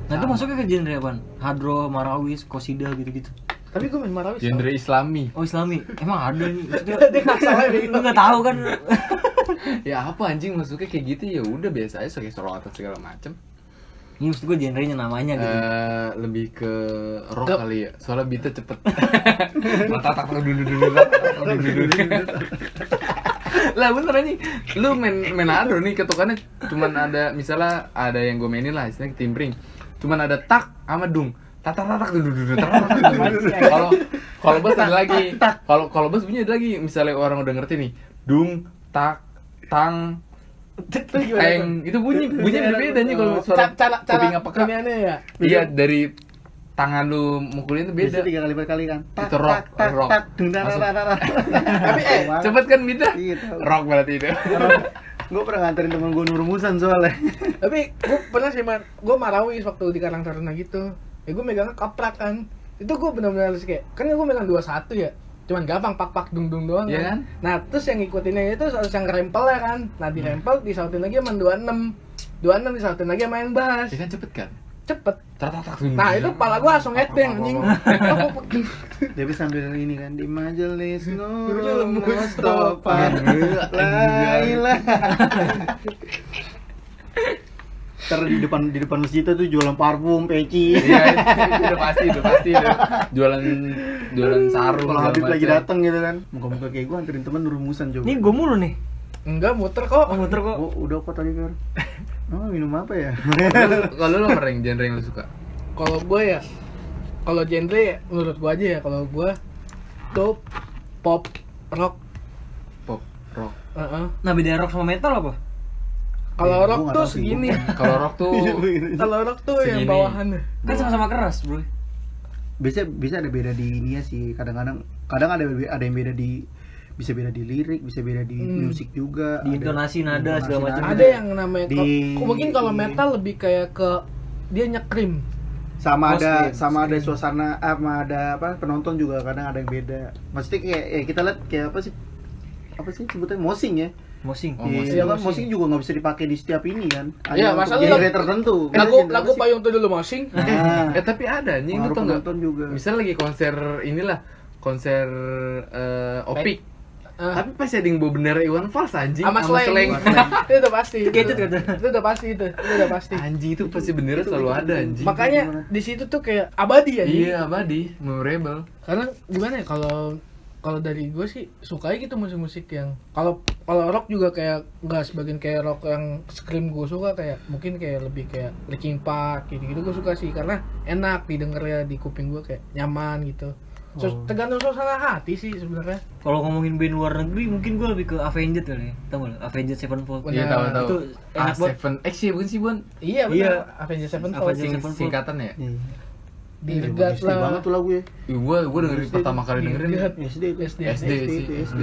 Nah, itu masuknya ke genre apaan? Hard rock, marawis, kosida gitu-gitu. Tapi gue main marawis. genre islami Oh, Islami. Emang ada nih. Maksudnya Dia nggak salah ya. tahu kan. ya apa anjing masuknya kayak gitu ya udah biasa aja pakai solo atau segala macem Ini maksud gue genrenya namanya gitu. Eh, lebih ke rock Ke- kali ya. Soalnya beatnya cepet. Tak tak dulu dulu dulu lah bener nih lu main main rock nih ketukannya cuman ada misalnya ada yang gue mainin lah istilahnya timbring cuman ada tak sama dung. Tak tak tak tak dulu dulu kalau kalau bass ada lagi. kalau kalau bass bunyi ada lagi misalnya orang udah ngerti nih. Dung tak tang yang itu bunyi bunyi berbeda nih kalau suara Ca- cara cara kuping apa ya. Iya dari tangan lu mukulin itu beda. tiga kali berkali kan tak Itu rock, tak rock. tak tak Tapi eh Cepet kan beda? Tahu. Rock berarti itu. gue pernah nganterin temen gue nurmusan soalnya tapi gue pernah sih man, gue marawis waktu di Karang Taruna gitu. Ya gue megangnya kaprak kan. Itu gue benar-benar harus kayak kan gue megang 21 ya. Cuman gampang pak pak dung dung doang Iya kan? Nah terus yang ngikutinnya itu harus yang rempel ya kan. Nah di rempel disautin lagi sama 26 26 disautin lagi sama yang bass Ya kan cepet kan? cepet. Nah itu pala gue langsung headbang anjing. Tapi sambil ini kan di majelis Nurul Mustafa. Mustafa Ntar di depan di depan masjid itu jualan parfum, peci. Iya, itu udah pasti, udah pasti udah. Jualan jualan sarung. Kalau Habib lagi datang gitu kan. Muka-muka kayak gue anterin temen nurmusan coba. Ini gue mulu nih. enggak muter kok Oh, muter kok. Oh, udah kok tadi kan. Oh, minum apa ya? Kalau lu apa yang genre yang lu suka? kalau gue ya kalau genre ya, menurut gue aja ya kalau gue tuh pop rock Pop, rock. Heeh. Nah, beda rock sama metal apa? Kalau Eh, rock tuh segini. Kalau rock tuh kalau rock tuh yang Segini. bawahan Kan sama-sama keras, Bro. Biasa bisa ada beda di ini ya sih. Kadang-kadang kadang ada ada yang beda di bisa beda di lirik, bisa beda di Hmm. musik juga. Di ada- intonasi, nada, intonasi, segala macam. ada yang namanya Di- kok- mungkin kalau metal lebih kayak ke dia nyekrim sama ada Scream, sama ada suasana ah, sama ada apa penonton juga kadang ada yang beda maksudnya kayak ya kita lihat kayak apa sih apa sih sebutnya mosing ya Mosing. Oh, mosing. iya kan Mosing. mosing juga nggak bisa dipakai di setiap ini kan. Iya, Hanya masa untuk lu genre lagu- tertentu. lagu genre lagu apa sih? payung tuh dulu mosing. Nah, Eh tapi ada anjing lu pengaruh tau nggak? penonton juga. Misal lagi konser inilah konser eh, opik. Ah. tapi pasti ada yang bawa bendera Iwan Fals anjing sama slang itu udah pasti itu, itu udah pasti. Itu itu. Udah pasti. Anjing itu pasti bendera selalu ada anjing. Makanya di situ tuh kayak abadi ya iya abadi memorable. Karena gimana ya kalau kalau dari gue sih suka gitu musik-musik yang kalau kalau rock juga kayak nggak sebagian kayak rock yang scream gue suka kayak mungkin kayak lebih kayak Linkin Park gitu gitu gue suka sih karena enak didengarnya di kuping gue kayak nyaman gitu Terus Oh. tergantung suasana hati sih sebenarnya Kalau ngomongin band luar negeri, mungkin gue lebih ke Avenged kali ya. Tahu nggak? lo? Avenged Sevenfold. Iya tahu tahu Itu ah enak banget. seven X ya bukan sih bun iya Iya. benar Avenged Sevenfold Avenged Sing, Sevenfold. singkatan ya Iya. Dirgat SD lah. Banget tuh lagu ya Ih, gua gua dengerin SD pertama kali dengerin Dirgat. SD itu SD. SD sih itu SD SD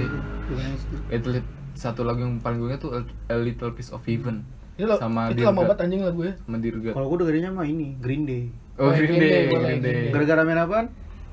itu satu lagu yang paling gue ingat tuh A Little Piece of Heaven. Itu, lo, Sama itu lama Dirgat. banget anjing lagu ya. Sama Dirgat kalau gue dengerinnya mah ini Green Day. Oh Green Day Green Day. Gara-gara main apaan?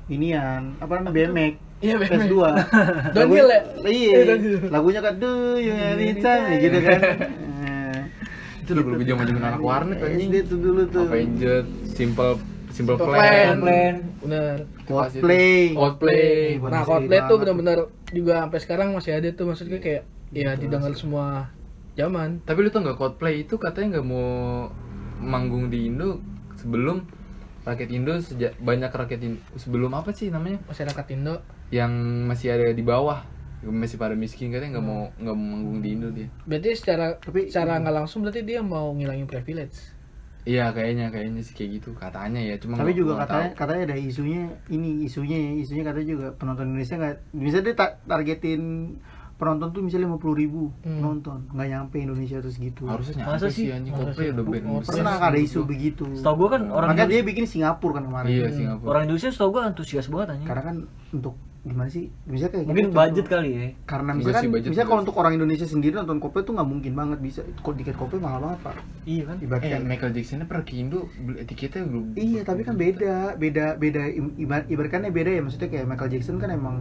Inian apa namanya BMX Iya, BMX. PS2 Downhill ya? iya. Iya, downhill. lagunya kan do you anytime ya. Gitu kan. Eh, itu udah lebih zaman zaman anak warnet anjing. SD tuh dulu tuh. Avenged Simple Simple Simple Plan Plan. Plan. benar Coldplay Coldplay Nah, Coldplay tuh benar-benar juga sampai sekarang masih ada tuh maksudnya kayak ya didengar semua zaman. tapi lu tau nggak Coldplay itu katanya nggak mau manggung di Indo sebelum rakyat Indo sejak banyak rakyat Indo sebelum apa sih namanya Masyarakat Indo. yang masih ada di bawah masih pada miskin katanya nggak mau nggak mau manggung di Indo dia Berarti secara Tapi- secara nggak langsung berarti dia mau ngilangin privilege. Iya kayaknya kayaknya sih kayak gitu katanya ya cuma tapi gua- juga gua katanya tahu. katanya ada isunya ini isunya ya isunya katanya juga penonton Indonesia nggak bisa dia ta- targetin penonton tuh misalnya lima puluh ribu Hmm. penonton nggak nyampe Indonesia terus gitu harusnya Masa nyampe sih sih? anjing sih? udah band pernah ada isu begitu Setahu gue kan orang makanya dia bikin Singapura kan kemarin iya Hmm. Singapura orang Indonesia setahu gue antusias banget anjing. karena kan untuk gimana sih bisa kayak Mungkin gitu, budget contoh. kali ya. karena Enggak misalkan sih, budget misalnya kalau untuk orang Indonesia sendiri nonton Coldplay tuh nggak mungkin banget bisa kok tiket Coldplay mahal banget pak Iya kan? Eh, Michael Jackson per Indo beli tiketnya belum. iya tapi kan beda beda beda ibar- ibaratkannya beda ya maksudnya kayak Michael Jackson kan emang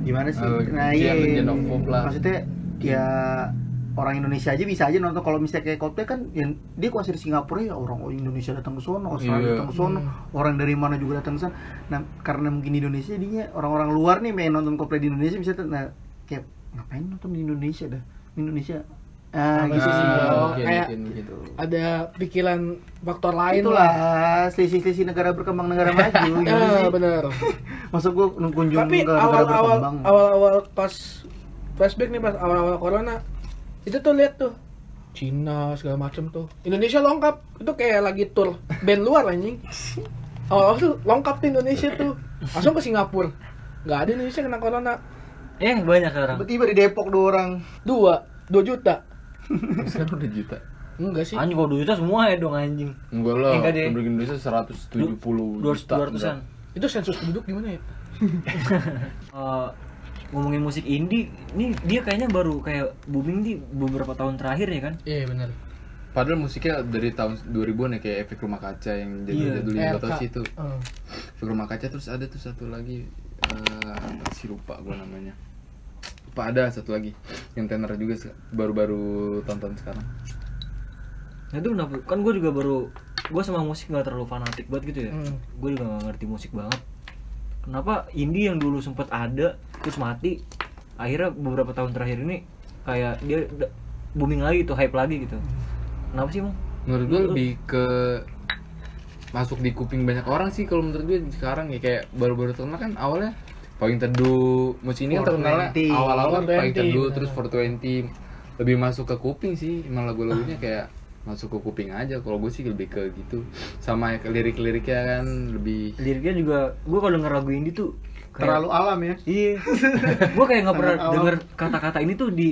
gimana sih Oh, nah iya pop lah. maksudnya ya orang Indonesia aja bisa aja nonton kalau misalnya kayak Coldplay kan yang dia konser di Singapura ya orang Indonesia datang ke sono Australia Iya. datang ke sono orang dari mana juga datang ke sana nah karena mungkin di Indonesia jadinya orang-orang luar nih main nonton Coldplay di Indonesia bisa nah kayak ngapain nonton di Indonesia dah Di Indonesia ah gitu sih? Oh, mungkin, kayak- mungkin, mungkin. ada pikiran faktor lain itulah selisih-selisih negara berkembang negara maju lah. gimana Ya, sih? bener. Masuk gua kunjung Tapi ke negara awal-awal berkembang awal-awal pas flashback nih pas awal-awal corona itu tuh lihat tuh Cina segala macem tuh Indonesia lengkap itu kayak lagi tour band luar anjing awal-awal tuh lengkap tuh Indonesia tuh langsung ke Singapura nggak ada Indonesia kena corona Eh banyak sekarang. tiba-tiba di Depok dua orang dua dua juta Sekarang udah juta. enggak sih Anjing kalau 2 juta semua ya dong anjing. Enggak lah, Enggak deh. penduduk Indonesia 170 Dua juta. ratusan. itu sensus penduduk gimana ya Eh, ngomongin musik indie, ini dia kayaknya baru kayak booming di beberapa tahun terakhir ya kan? iya benar Padahal musiknya dari tahun 2000-an ya kayak efek rumah kaca yang jadi jadul yang tau RK. sih itu. Eh, Efek rumah kaca terus ada tuh satu lagi eh apa sih lupa gua namanya. Lupa ada satu lagi yang tenor juga baru-baru tonton sekarang. Nah itu kenapa? Kan gue juga baru, gue sama musik nggak terlalu fanatik banget gitu ya. Hmm. Gue juga nggak ngerti musik banget. Kenapa indie yang dulu sempet ada terus mati, akhirnya beberapa tahun terakhir ini kayak dia booming lagi tuh, hype lagi gitu. Kenapa sih bang? Menurut gua lebih ke masuk di kuping banyak orang sih kalau menurut gue sekarang ya kayak baru-baru terkenal kan awalnya paling teduh musik ini kan terkenalnya 420. awal-awal kan paling 420, teduh terus 420 lebih masuk ke kuping sih emang lagu-lagunya kayak masuk ke kuping aja kalau gue sih lebih ke gitu sama lirik-liriknya kan lebih Liriknya juga, gue kalau denger lagu indie tuh kayak- terlalu alam ya Iya. gue kayak nggak pernah denger kata-kata ini tuh di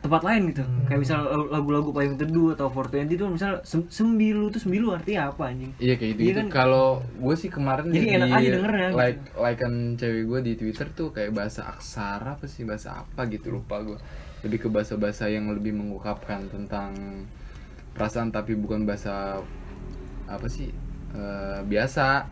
tempat lain gitu. Hmm. Kayak misal lagu-lagu payung teduh atau 420 tuh misal sem- sembilu tuh sembilu artinya apa anjing? Iya kayak gitu, Iya gitu. kan? Kalau gue sih kemarin Jadi di- enak aja dengernya, gitu. Like likean cewek gue di Twitter tuh kayak bahasa aksara apa sih bahasa apa gitu lupa gue. Lebih ke bahasa-bahasa yang lebih mengungkapkan tentang perasaan tapi bukan bahasa apa sih eh, biasa.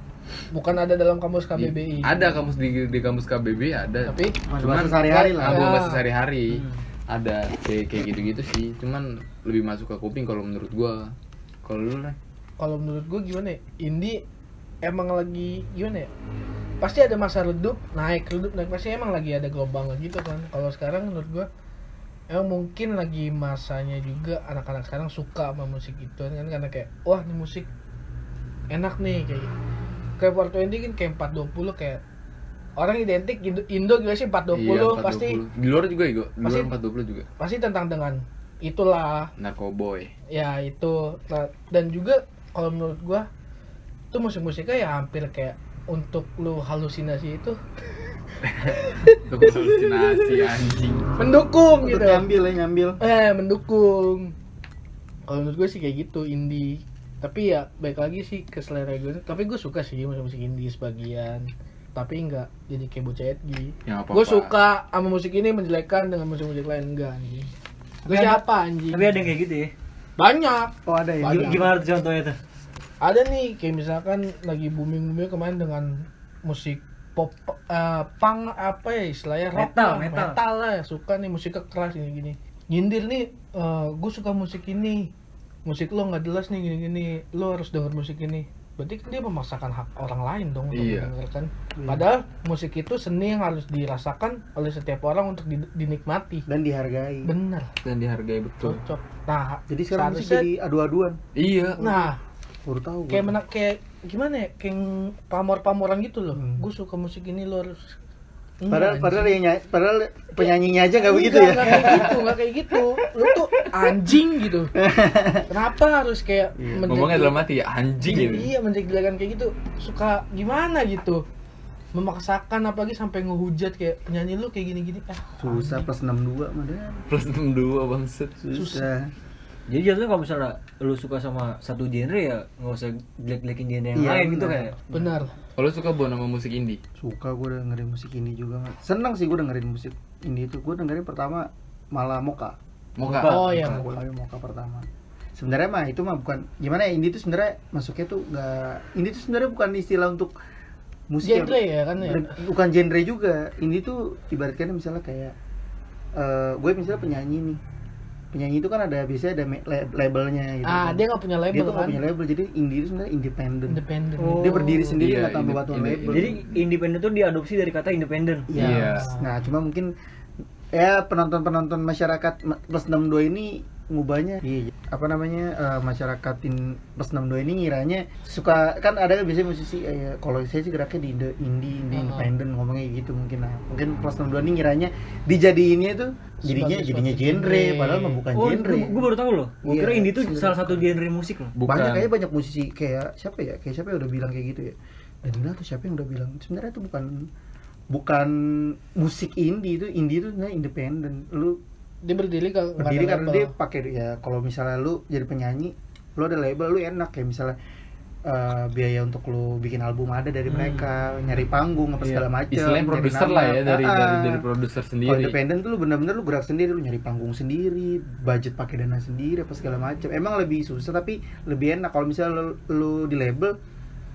bukan ada dalam kamus KBBI Ada kamus di, di kamus KBB ada. tapi Bahasa sehari-hari lah. Ah, Ya. bahasa sehari-hari. Hmm. Ada kayak kayak gitu-gitu sih. Cuman lebih masuk ke kuping kalau menurut gua. Kalau lu lah. kalau menurut gue gimana ya indie emang lagi gimana ya pasti ada masa redup naik redup naik pasti emang lagi ada gelombang gitu kan kalau sekarang menurut gue emang mungkin lagi masanya juga anak-anak sekarang suka sama musik itu kan karena kayak wah ini musik enak nih kayak kayak 420 kan kayak 420 kayak orang identik Indo, Indo juga sih 420 Iya, 420. pasti di luar juga Igo. Di Pasti- luar 420 juga. pasti tentang dengan itulah Narkoboy. ya itu Nah, dan juga kalau menurut gua itu musik-musiknya ya hampir kayak untuk lu halusinasi itu Halusinasi anjing. mendukung Untuk gitu. nyambil ya nyambil eh mendukung. Kalau menurut gue sih kayak gitu indie. Tapi ya baik lagi sih ke selera gue tapi gue suka sih musik-musik indie sebagian. Tapi enggak jadi kayak bocah edgy. Ya apa gue suka sama musik ini menjelekkan dengan musik-musik lain. Enggak anjing. Ada- siapa anjing? Tapi ada yang kayak gitu ya. banyak. Oh ada ya? Banyak. Gimana tuh contohnya tuh? ada nih kayak misalkan lagi booming booming kemarin dengan musik pop eh, punk apa ya istilahnya rock Metal, lah, metal. metal lah suka nih musik keras ini gini. Nyindir nih gue suka musik ini. Musik lo nggak jelas nih gini gini lo harus denger musik ini. Berarti kan dia memaksakan hak orang lain dong untuk Iya. mendengarkan. Padahal musik itu seni yang harus dirasakan oleh setiap orang untuk di- dinikmati. Dan dihargai. Bener dan dihargai betul. cocok. Nah jadi sekarang musik jadi adu-aduan. Iya. nah baru tahu kayak menak kayak gimana ya kayak pamor-pamoran gitu loh. Hmm. gue suka musik ini lo harus padahal Enggak, padahal anjing. yang nyanyi, padahal penyanyinya aja nggak begitu ya? nggak kayak gitu nggak kayak gitu. Lu tuh anjing gitu. Kenapa harus kayak menjadi- Ngomongnya dalam hati ya anjing iya, gitu. iya menjadikan kayak gitu. Suka gimana gitu? Memaksakan apalagi sampai ngehujat kayak penyanyi lu kayak gini-gini. Ah susah plus 62 mah. Plus 62 bangset. susah jadi jatuhnya kalau misalnya lu suka sama satu genre ya nggak usah jelek-jelekin genre yang Iya, lain gitu kayak. Benar. Kalau suka bon sama musik indie? suka gue dengerin musik indie juga nggak seneng sih gue dengerin musik indie itu. Gue dengerin pertama malah Moka. Moka. Oh, iya. gue kali Moka pertama. Sebenarnya mah itu mah bukan gimana ya indie itu sebenarnya masuknya tuh nggak indie itu sebenarnya bukan istilah untuk musik yang- genre ya kan ya? Bukan genre juga. Indie tuh ibaratkan misalnya kayak eh gue misalnya penyanyi nih penyanyi itu kan ada biasanya ada labelnya gitu ah kan. dia nggak punya dia label tuh nggak kan punya label jadi indie itu sebenarnya independen independen Oh. dia berdiri sendiri Iya, nggak tambah inde- batuan inde- label jadi independen tuh diadopsi dari kata independen Iya. Iya. Nah, cuma mungkin ya penonton-penonton masyarakat ma- plus 62 ini ngubahnya. Iya apa namanya eh, masyarakat in plus 62 ini ngiranya suka kan ada biasanya musisi eh, kalau saya sih geraknya di indie indie Uh-uh. independen ngomongnya gitu mungkin. Nah mungkin plus 62 ini ngiranya dijadiinnya tuh jadinya Sebagai jadinya genre genre. padahal mah bukan oh genre. gue baru tahu loh. Gue Iya, kira indie tuh sebenarnya salah satu genre musik loh. Bukan. banyak kayaknya banyak musisi kayak siapa ya kayak siapa yang udah bilang kayak gitu ya. Danila tuh siapa yang udah bilang? Sebenarnya itu bukan bukan musik indie itu indie itu sebenarnya independen lu dia berdiri kalau berdiri karena label. dia pakai ya kalau misalnya lu jadi penyanyi lu ada label lu enak kayak misalnya eh, biaya untuk lu bikin album ada dari mereka nyari panggung apa Iya. segala macam Istilahnya produser lah ya dari Ah, dari dari produser kalau sendiri. independen tuh lu bener-bener lu gerak sendiri lu nyari panggung sendiri budget pakai dana sendiri apa segala macam emang lebih susah tapi lebih enak. Kalau misalnya lu, lu di label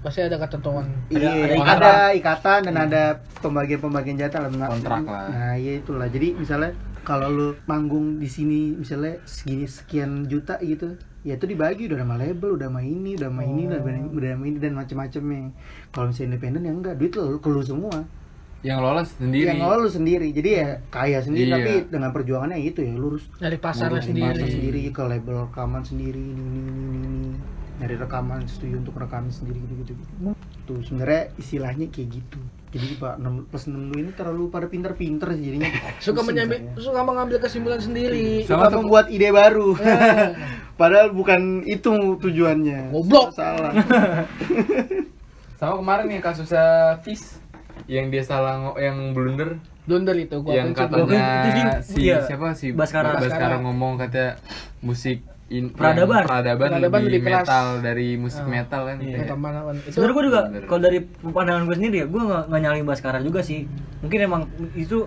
pasti ada ketentuan iya ada ada, ikatan. ikatan dan ada pembagian-pembagian jatah lah Kontrak lah. nah iya itulah jadi misalnya kalau lu manggung di sini misalnya segini sekian juta gitu ya itu dibagi udah sama label udah sama ini udah sama ini udah sama ini, udah sama ini dan macam-macamnya kalau misalnya independen ya enggak duit lu ke lu semua Yang lolos sendiri. yang lo lu sendiri jadi ya kaya sendiri Iya. tapi dengan perjuangannya itu ya lu harus dari pasarnya Ngurus sendiri masuk sendiri ke label rekaman sendiri ini ini ini, ini. Nyari rekaman setuju untuk rekaman sendiri gitu gitu, gitu. tuh sebenarnya istilahnya kayak gitu. Jadi pak 6 plus 62 ini terlalu pada pinter-pinter sih jadinya. Suka menyambil suka mengambil kesimpulan sendiri. Sama suka membuat ide baru. Padahal bukan itu tujuannya. Goblok. salah. Sama kemarin yang kasusnya Fis yang dia salah yang blunder. Blunder itu gua yang katanya si iya. siapa si Baskara. Baskara ngomong katanya musik in, Peradaban. yang peradaban, Peradaban lebih, lebih keras. metal dari musik Ah. metal kan Iya. blunder. Teman. itu sebenarnya gue juga kalau dari pandangan gue sendiri ya gue nggak nggak nyalain Baskara juga sih mungkin emang itu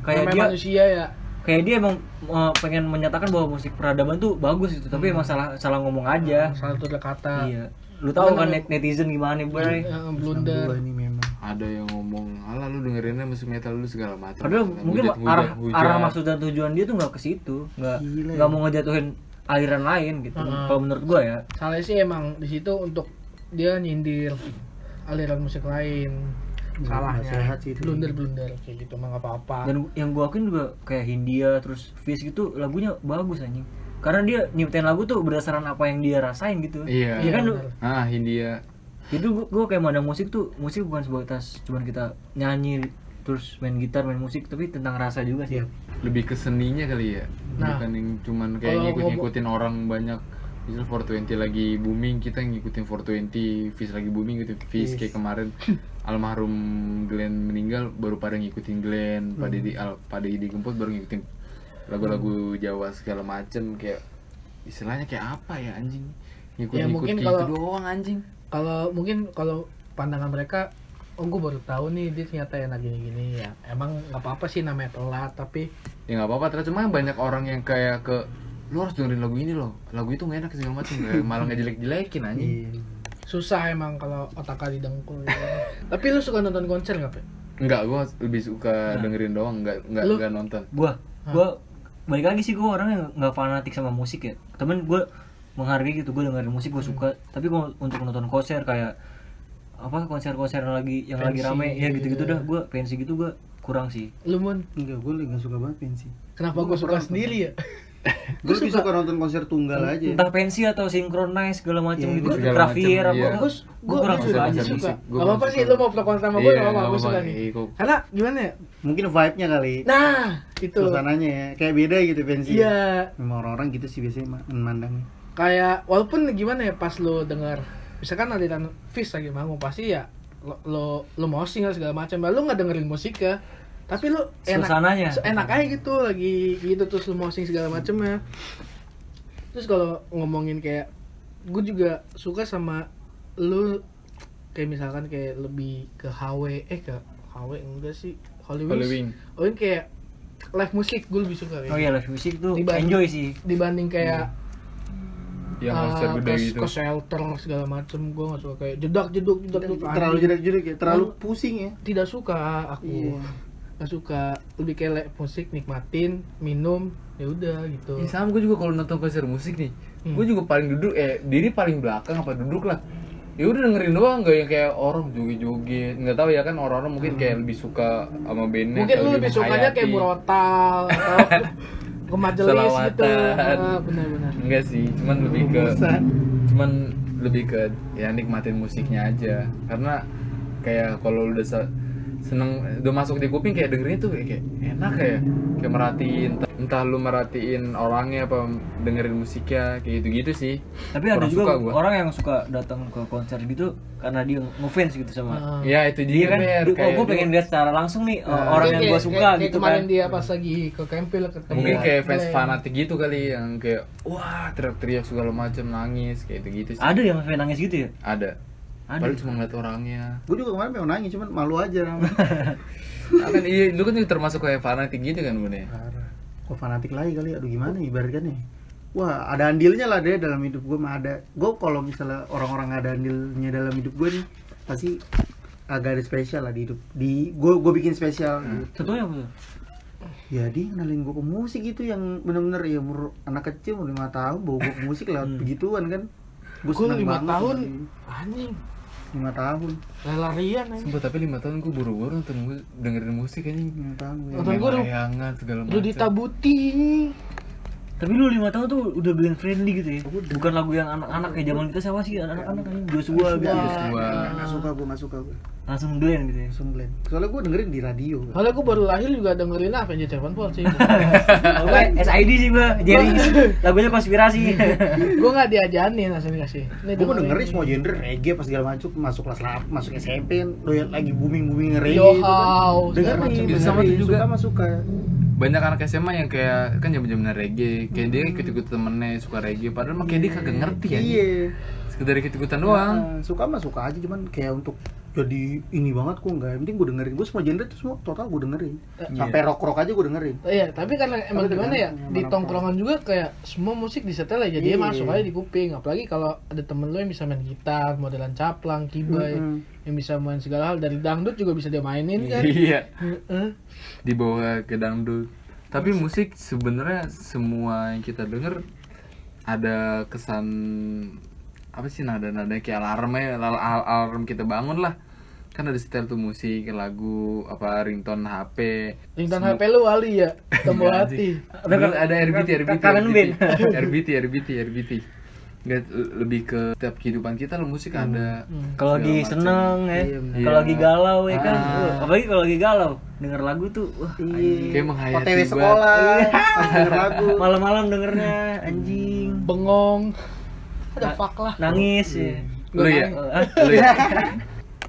kayak dia manusia ya kayak dia emang uh, pengen menyatakan bahwa musik peradaban tuh bagus itu tapi emang salah salah ngomong aja salah tutur kata iya lu tahu kan net- netizen gimana bray Eh, blunder 62 ini memang ada yang ngomong alah lu dengerinnya musik metal lu segala macam padahal mungkin hujat- arah hujat. arah maksud dan tujuan dia tuh nggak ke situ nggak nggak ya. mau ngejatuhin aliran lain gitu. Heeh. kalau menurut gue ya. Salah sih emang di situ untuk dia nyindir aliran musik lain. Salahnya. sehat sih itu. blunder blunder kayak gitu mah nggak apa-apa. Dan yang gue akuin juga kayak Hindia terus Fish gitu lagunya bagus anjing. Karena dia nyiptain lagu tuh berdasarkan apa yang dia rasain gitu. Iya. Iya kan lu? Ah Hindia. Itu gua, gua kayak mandang musik tuh musik bukan sebatas cuman kita nyanyi terus main gitar main musik tapi tentang rasa juga sih. Iya. lebih ke seninya kali ya Nah, bukan yang cuman kayak kalau ngikut ngikutin orang banyak. Misal 420 lagi booming kita ngikutin 420 Fish lagi booming gitu. Fish kayak kemarin almarhum Glenn meninggal baru pada ngikutin Glenn Hmm. pada di al, pada di Gemput baru ngikutin lagu-lagu Jawa segala macem kayak istilahnya kayak apa ya anjing? Ngikut Ya, ngikut mungkin kalau- itu doang anjing. kalau mungkin kalau pandangan mereka oh gue baru tahu nih dia ternyata enak gini-gini ya. Emang nggak apa-apa sih namanya telat tapi ya nggak apa-apa terus cuma banyak orang yang kayak ke lu harus dengerin lagu ini loh. Lagu itu nggak enak segala macam. Kayak malah nggak jelek-jelekin anjing. Iya. susah emang kalau otak kali dengkul ya. tapi lu suka nonton konser nggak Pe? Enggak, gua lebih suka dengerin doang, enggak enggak Lu- enggak nonton. gua gua balik lagi sih gua orang yang nggak fanatik sama musik ya. Temen gua menghargai gitu gua dengerin musik gua suka. Tapi gua untuk nonton konser kayak apa konser-konser yang lagi yang lagi Pensi rame. Ya gitu gitu-gitu ya. dah. Gua pensi gitu gua kurang sih. Lu mun? Enggak gue lagi nggak suka banget pensi. Kenapa Gua gue suka sendiri ya? Gue lebih suka nonton konser tunggal aja. entah pensi atau sinkronize segala macam Iya, gitu. macam, apa iya. gua, gue kurang suka. aja sih suka. gak apa-apa kurang sih suka. lu mau konser sama gue Iya, gak apa-apa nggak gue suka nih. Iya, karena gimana ya? Mungkin vibe-nya kali. Nah itu. Suasananya ya. Kayak beda gitu pensi. Iya. Memang orang-orang gitu sih biasanya ma- memandangnya. Kayak walaupun gimana ya pas lu denger misalkan aliran Fish lagi manggung pasti ya lo lo, lo mau single segala macam. Lu nggak dengerin musik ya tapi lu enak Suasananya. enak aja gitu lagi gitu terus lu mau sing segala macam ya terus kalau ngomongin kayak gue juga suka sama lu kayak misalkan kayak lebih ke HW eh ke HW enggak sih? Wings Holy Wing. oh ini kayak live musik gue lebih suka kayak oh iya live music tuh Dibanding- enjoy sih. dibanding kayak yang ah, konser gede ke, gitu. ke shelter segala macem gue gak suka. Kayak jedak jeduk jedak jeduk terlalu anjing. jedek-jedek ya? Terlalu pusing ya? tidak suka aku. Iya. gak suka. Lebih kayak musik nikmatin minum ya udah gitu. Ya, sama gue juga kalau nonton konser musik nih Hmm. gue juga paling duduk eh diri paling belakang apa duduk lah. Ya udah dengerin doang nggak yang kayak orang joget-joget. Nggak tahu ya kan orang-orang mungkin kayak lebih suka sama bandnya mungkin kayak lu lebih sukanya kayak menghayati. ke majelis gitu. Selawatan. Ah, benar-benar enggak sih cuman lebih ke cuman lebih ke ya nikmatin musiknya aja. Karena kayak kalau udah seneng udah masuk di kuping kayak dengerin tuh kayak enak kayak kayak merhatiin entah, entah lu merhatiin orangnya apa dengerin musiknya kayak gitu gitu sih tapi ada juga suka gua. orang yang suka datang ke konser gitu karena dia ngefans gitu sama Ah. ya itu dia dia kan Ber, dia, oh, kayak gue dia- pengen lihat secara langsung nih uh, Nah. orang yang kayak- gue suka kayak- kayak gitu kemarin kan dia pas lagi ke Campbell ketemu mungkin kayak fans Glenn. fanatik gitu kali yang kayak wah teriak-teriak segala macam nangis kayak gitu gitu sih ada yang fan nangis gitu ya ada Ada. Cuma ngeliat orangnya. Gue juga kemarin mau nangis cuman malu aja namanya Ah, kan iya lu kan juga termasuk kayak fanatik gitu kan bun ya. Kok fanatik lagi kali, aduh gimana ya ibaratkan nih? Wah ada andilnya lah deh dalam hidup gue mah ada. Gue kalau misalnya orang-orang ada andilnya dalam hidup gue nih Pasti agak ada spesial lah di hidup. Di gue gue bikin spesial. Gitu. contohnya apa ya dia kenalin gue ke musik gitu yang bener-bener ya umur anak kecil umur lima tahun bawa gue ke musik lewat Hmm. begituan kan. Gue gue lima tahun? anjing lima tahun. Lari-larian anjing. Sumpah tapi lima tahun gue buru-buru nonton dengerin musik anjing. Lima tahun gue Nonton gua lu- Bayangan segala macam Rudi Tabuti tapi lu lima tahun tuh udah band friendly gitu ya? Bukan lagu yang anak-anak kayak zaman kita siapa sih? Anak-anak ini Joshua gitu. Ya. Joshua. nggak suka gue nggak suka gue langsung blend gitu ya? Langsung blend soalnya gue dengerin di radio Soalnya gue baru lahir juga dengerin Avenged Sevenfold sih. Gue SID sih gua. Jerry lagunya konspirasi. Gue gak diajanin langsung dikasih Ini gue mau dengerin. semua genre reggae pas segala macam masuk kelas lap- masuk SMP kan doyan lagi booming booming reggae Yo itu kan. House, dengerin sama juga. suka mah suka Banyak anak SMA yang kayak kan jam jaman reggae Kayak dia ikut-ikut temennya suka reggae Padahal mah kayak dia kagak ngerti ya iya Sekedar ikut-ikutan doang. Nah, suka mah suka aja cuman kayak untuk jadi ini banget gue nggak yang penting gue dengerin gue semua genre itu semua total gue dengerin sampai rock rock aja gue dengerin Iya, tapi karena emang Tapi gimana ya di tongkrongan juga kayak semua musik disetel aja jadi Iya. masuk aja di kuping. Apalagi kalau ada temen lu yang bisa main gitar, modelan caplang, keyboard, Mm-mm. yang bisa main segala hal dari dangdut juga bisa dia mainin kan. Iya. Dibawa ke dangdut Tapi musik sebenarnya semua yang kita denger Ada kesan apa sih nada-nada kayak alarm ya al- al- alarm kita bangun lah kan ada setel tuh musik lagu apa ringtone HP Ringtone HP lu wali ya, tombol Nggak, hati. Dulu ada RBT RBT RBT. RBT RBT RBT nggak lebih ke setiap kehidupan kita lo musik ada Hmm. kalau lagi seneng ya. Iya, kalau lagi galau ya kan. Ah. Apalagi kalau lagi galau denger lagu tuh wah iya. Kayak menghayati OTW sekolah denger lagu. Malam-malam dengernya anjing. Bengong. Ada fuck lah. nangis ya. Lu ya? Lu ya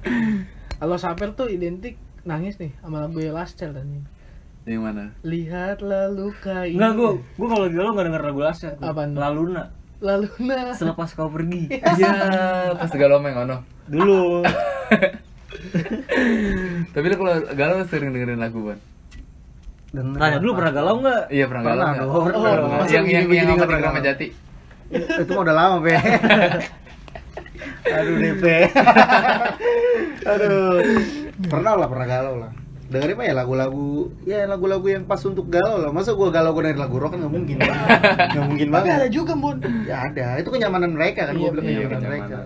Kalau Saper tuh identik nangis nih sama lagu Last Child anjing. yang mana Lihatlah luka ini. Enggak, gua gua kalau lagi galau enggak denger lagu Lasya. Apaan? Laluna. Lalu nah. Selepas kau pergi. iya pas galau main ono Dulu. tapi lu kalau galau sering dengerin lagu ban denger Tanya dulu pernah galau enggak? iya pernah galau Pernah dong. Pernah. Yang yang yang di galau? Jati itu mah udah lama pe aduh DP aduh. Pernah lah pernah galau lah. Dengerin mah ya lagu-lagu ya lagu-lagu yang pas untuk galau lah. Masa gua galau gua dengerin lagu rock kan nggak mungkin. Nggak mungkin Tapi ada banget juga, Bun. ya ada. Itu kenyamanan mereka kan Iya, gua bilang iya, kenyamanan. mereka.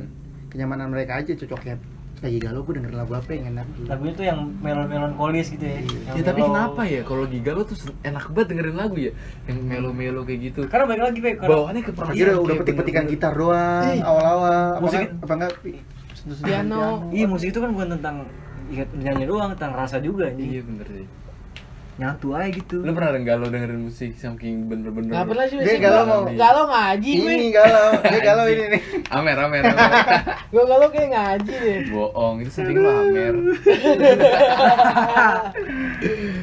Kenyamanan mereka aja cocoknya lagi galau gua dengerin lagu apa yang enak gitu. Lagunya tuh yang melon-melonkolis gitu ya. Yang ya tapi kenapa ya kalau lagi galau tuh enak banget dengerin lagu ya? Yang melo-melo kayak gitu. Karena balik lagi. Karena bawaannya ke Pasti udah, udah petik-petikan gitar doang awal-awal apa Musik- enggak apa enggak? Piano. Iya, musik itu kan bukan tentang ya, nyanyi doang, tentang rasa juga iya bener sih Nyatu aja gitu. lu pernah galau dengerin musik saking bener-bener Gak pernah sih. Galau mau- galau ngaji gue. ini galau dia galau ini nih amer amer amer Gue galau kayak ngaji deh. bohong itu sering lu amer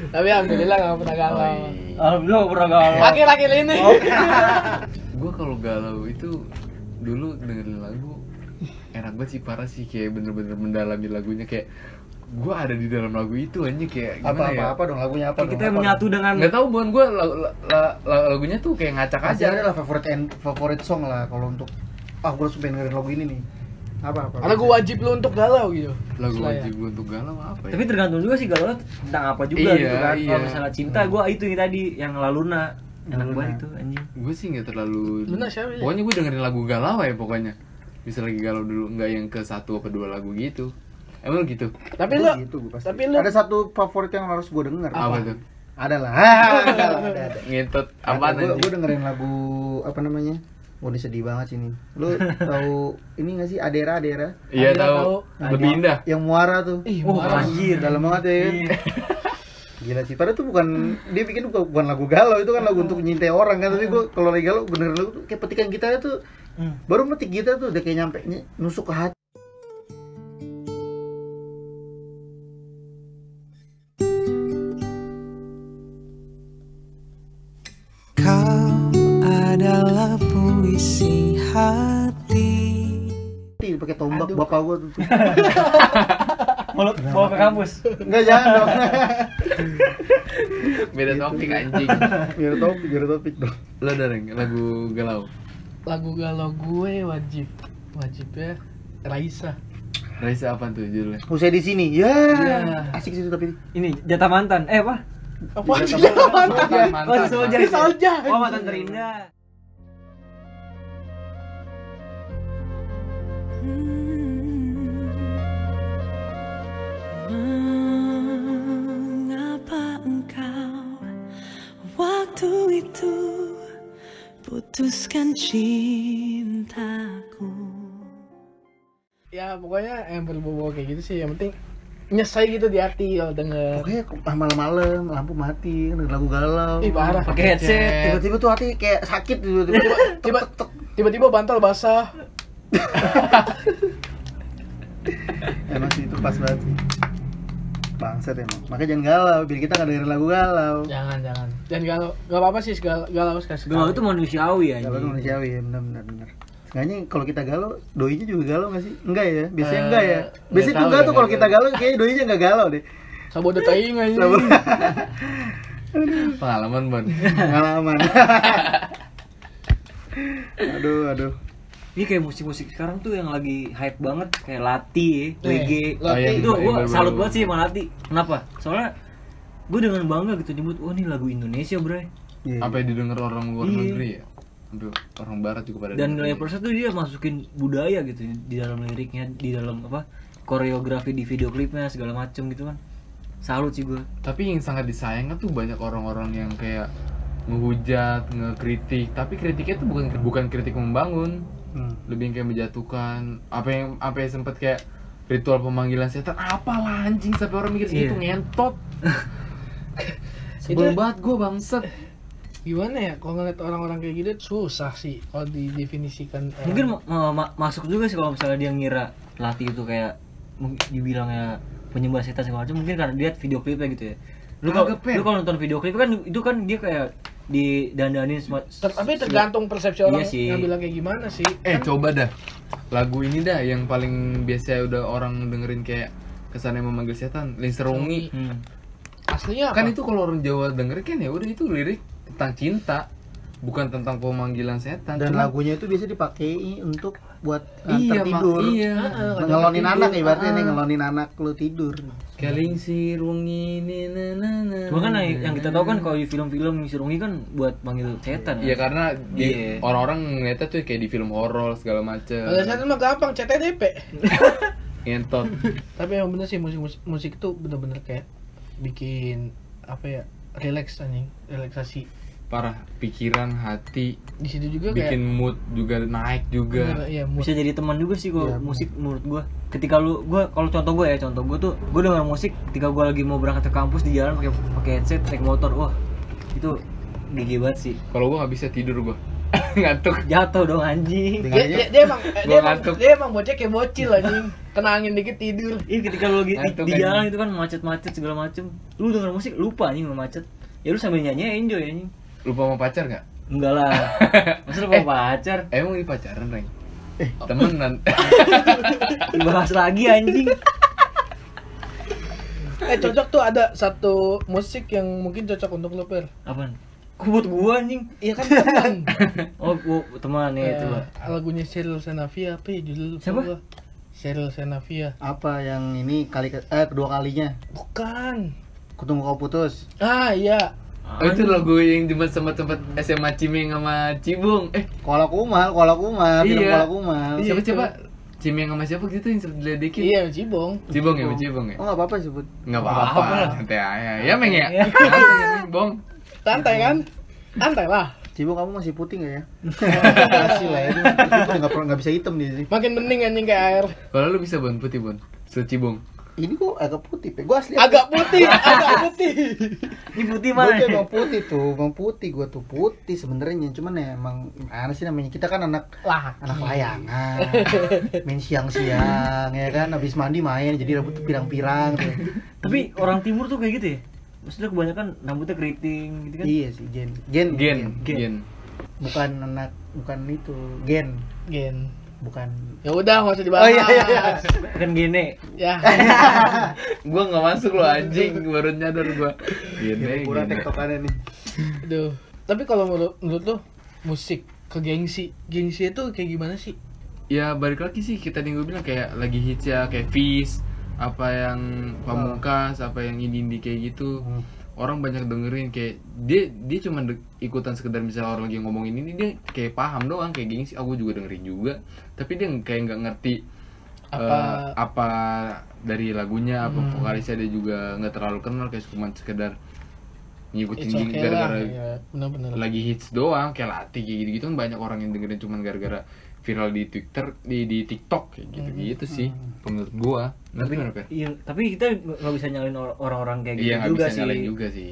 Tapi alhamdulillah gak pernah galau. Oh, iya. Alhamdulillah gak pernah galau. Laki-laki ini. gue kalau galau itu dulu dengerin lagu enak banget sih parah sih kayak bener-bener mendalami lagunya kayak gue ada di dalam lagu itu aja kayak apa gimana apa ya? apa dong lagunya apa Kayak dong kita apa menyatu dengan nggak tahu bukan gue lagunya tuh kayak ngacak dong? pasti aja. ada lah favorit and favorit song lah kalau untuk ah gue harus pengen dengerin lagu ini nih. Apa apa? Gue wajib lu untuk galau gitu. lagu Setelah ya. wajib gue untuk galau apa ya? Tapi tergantung juga sih galau tentang apa juga Iya, gitu kan. Iya. kalau misalnya cinta gue itu yang tadi yang laluna enak banget itu anjing. Gue sih nggak terlalu Luna siapa ya? pokoknya gue dengerin lagu galau ya pokoknya. Bisa lagi galau dulu nggak yang ke satu apa dua lagu gitu emang lu gitu? Tapi lu gitu, gua pasti. tapi lu ada satu favorit yang harus gue denger. Apa, tuh? Ada lah. Ada lah ada. Ada ngetot apa nanti gue dengerin lagu apa namanya? Wah ini sedih banget sih ini. Lu tahu ini gak sih? Adera Adera. Iya tahu. Nah, lebih yang- indah Yang muara tuh. Ih, oh marah. anjir. Dalam banget ya kan? Gila sih, padahal tuh bukan Dia bikin bukan, bukan lagu galau, itu kan lagu untuk nyintai orang kan. Tapi gue kalau lagi galau bener lagu tuh Kayak petikan gitarnya tuh. Hmm. Baru metik gitar tuh udah kayak nyampe ny- nusuk ke hati adalah puisi hati. Pakai tombak bapak gue tuh. Mau bawa ke kampus? Enggak jangan dong. Beda topik anjing. Biar topik, biar topik dong. Lo dareng lagu galau? Lagu galau gue wajib. Wajib ya Raisa. Raisa apa tuh judulnya? Usai di sini, ya. Iya. Asik sih tapi. Ini jatah mantan. Eh apa? Apa sih? mantan? Oh soldier Soldier. oh mantan terindah waktu itu putuskan cintaku Ya pokoknya yang berbau kayak gitu sih. Yang penting nyesai gitu di hati kalau denger. Pokoknya malam-malam lampu mati, denger lagu galau Ih parah. pakai headset Tiba-tiba tuh hati kayak sakit tiba-tiba Tiba tiba-tiba bantal basah. Emang sih itu pas banget sih Bangsat emang Makanya jangan galau, biar kita nggak dengerin lagu galau Jangan jangan. Dan galau gak apa-apa sih galau, galau sekali. galau itu manusiawi ya Galau tuh manusiawi ya, benar-benar benar. Sengaja kalau kita galau, doinya juga galau nggak sih? Enggak ya, biasanya Eh, enggak ya. nggak Biasanya tuh enggak ya, tuh kalau kita galau, kayaknya doinya enggak galau deh. Sabodo taing aja. pengalaman ban Pengalaman. aduh, aduh. Ini kayak musik-musik sekarang tuh yang lagi hype banget kayak Lati, Eh, WG. Oh, iya, itu iya, gua baru-baru. salut banget sih sama Lati. Kenapa? Soalnya gue dengan bangga gitu nyebut, wah ini lagu Indonesia bro. Iya. apa yang didengar orang luar Iya. negeri ya Aduh, orang barat juga pada Dan dengerin. rappersnya tuh dia masukin budaya gitu di dalam liriknya, di dalam apa koreografi di video klipnya segala macem gitu kan. Salut sih gue. tapi yang sangat disayangkan tuh banyak orang-orang yang kayak ngehujat, ngekritik, tapi kritiknya tuh bukan bukan kritik membangun, Hmm. lebih kayak menjatuhkan. Apa yang apa yang sempat kayak ritual pemanggilan setan, apalah anjing sampai orang mikir Iya. itu ngentot. Sebel Itu- banget gue bangsat. Gimana ya kalau ngeliat orang-orang kayak gitu susah sih kalau didefinisikan. orang. Mungkin ma- ma- ma- masuk juga sih kalau misalnya dia ngira Lati itu kayak mungkin dibilangnya penyembah setan segala macam mungkin karena dia lihat video klipnya gitu ya. Lu kalau lu kalau nonton video klip kan itu kan dia kayak didandanin semua Ter- tapi tergantung persepsi orang Iya sih. ngambilnya kayak gimana sih. Eh coba dah lagu ini dah yang paling biasa udah orang dengerin kayak kesannya memanggil setan, Linserungi. Hmm. Aslinya apa? Kan itu kalau orang Jawa denger kan ya udah itu lirik tentang cinta, bukan tentang pemanggilan setan. Dan Cuma- lagunya itu biasa dipakai untuk buat iya, antar mak- tidur. iya. Ngelonin anak ibaratnya nih, Ah. ngelonin anak lu tidur. Keling sirungi ni na na na. Cuma kan yang, yang kita tahu kan kalau di film-film Surungi kan buat manggil setan Iya ya. karena di, Iya. orang-orang ngeliatnya tuh kayak di film horor segala macem Kalau saya mah gampang CTDP. Ngentot tapi yang bener sih musik musik, musik itu bener-bener kayak bikin apa ya relax anjing relaksasi Parah pikiran, hati di situ juga Bikin kayak mood juga naik juga bener, iya, mood. Bisa jadi teman juga sih kalau Iya, musik menurut gua. Ketika lu gua kalau contoh gua ya, contoh gua tuh gua denger musik ketika gua lagi mau berangkat ke kampus di jalan pakai pakai headset naik motor. Wah, itu GG banget sih. Kalau gua nggak bisa tidur gua Ngantuk Jatuh dong anjing. dia, dia, dia emang dia emang dia emang bocah kayak bocil anjing kena angin dikit tidur Iya ketika lu lagi di, jalan itu kan macet-macet segala macem Lu denger musik lupa anjing sama macet. Ya lu sambil nyanyi enjoy anjing. Lupa sama pacar nggak? Enggak lah. Masa lu mau pacar? Emang ini pacaran, Reng? Eh. Temenan. Dibahas lagi anjing. Eh cocok tuh ada satu musik yang mungkin cocok untuk lo per. Apaan? Kok buat gua anjing? Iya kan teman. Oh, gua teman ya itu. Eh, lagunya Cheryl Senavia apa ya judul Siapa? gua? Cheryl Senavia. Apa yang ini kali ke- eh kedua kalinya? Bukan. Kutunggu kau putus. Ah iya. Oh, itu lagu yang cuma sempat-sempat SMA Cimeng sama Cibung. Eh, Kola kumal, kola kumal, film Iya. kola kumal. Iya, siapa coba? Cimeng sama siapa gitu yang sempat diledekin? Iya Cibong. Cibung ya, Cibung ya? Oh nggak apa-apa sebut. Enggak Nggak apa-apa, santai aja. Ya, Meng ya? Iya. Santai ya, Meng, Bong. Santai kan? Santai lah. Cibo kamu masih putih nggak ya? Masih lah ya. Itu itu nggak perlu nggak bisa hitam dia sih. Makin bening anjing kayak air. Kalau lu bisa Bon, putih Bon. Secibung. Ini kok agak putih, Pe. Gua asli Agak putih, agak putih. Ini putih Gue mana? tuh emang putih tuh, emang putih gue tuh putih sebenarnya, cuman ya emang mana sih namanya kita kan anak Lah. anak layangan, main siang-siang ya kan, habis mandi main jadi rambut pirang-pirang tuh. Tapi orang timur tuh kayak gitu ya? Maksudnya kebanyakan rambutnya keriting gitu kan? Iya sih, gen, gen, Gen, Gen. gen. bukan anak, bukan itu, gen, Gen. bukan. Ya udah nggak usah dibahas. Oh iya iya iya. Bukan gini. Ya. Gua enggak masuk lo anjing, baru nyadar gua. Gini, Kurang gini. tektokannya nih. Aduh. Tapi kalau menurut, menurut lo musik ke gengsi, gengsi itu kayak gimana sih? Ya balik lagi sih kita nih gue bilang kayak lagi hits ya kayak Fish apa yang Pamungkas apa yang indie-indie kayak gitu Hmm. Orang banyak dengerin kayak dia dia cuma de- ikutan sekedar misalnya orang lagi ngomongin ini dia kayak paham doang kayak gini sih aku juga dengerin juga tapi dia kayak nggak ngerti Apa- eh, apa dari lagunya apa Hmm. vokalisnya dia juga nggak terlalu kenal kayak cuma sekedar ngikutin okay gara-gara Ya, lagi hits doang kayak latih kayak gitu gitu kan banyak orang yang dengerin cuman gara-gara viral di Twitter di di TikTok kayak gitu gitu sih menurut gua nanti gimana Per? Iya, tapi kita nggak bisa nyalain or- orang-orang kayak gitu iya nggak juga bisa sih. nyalain juga sih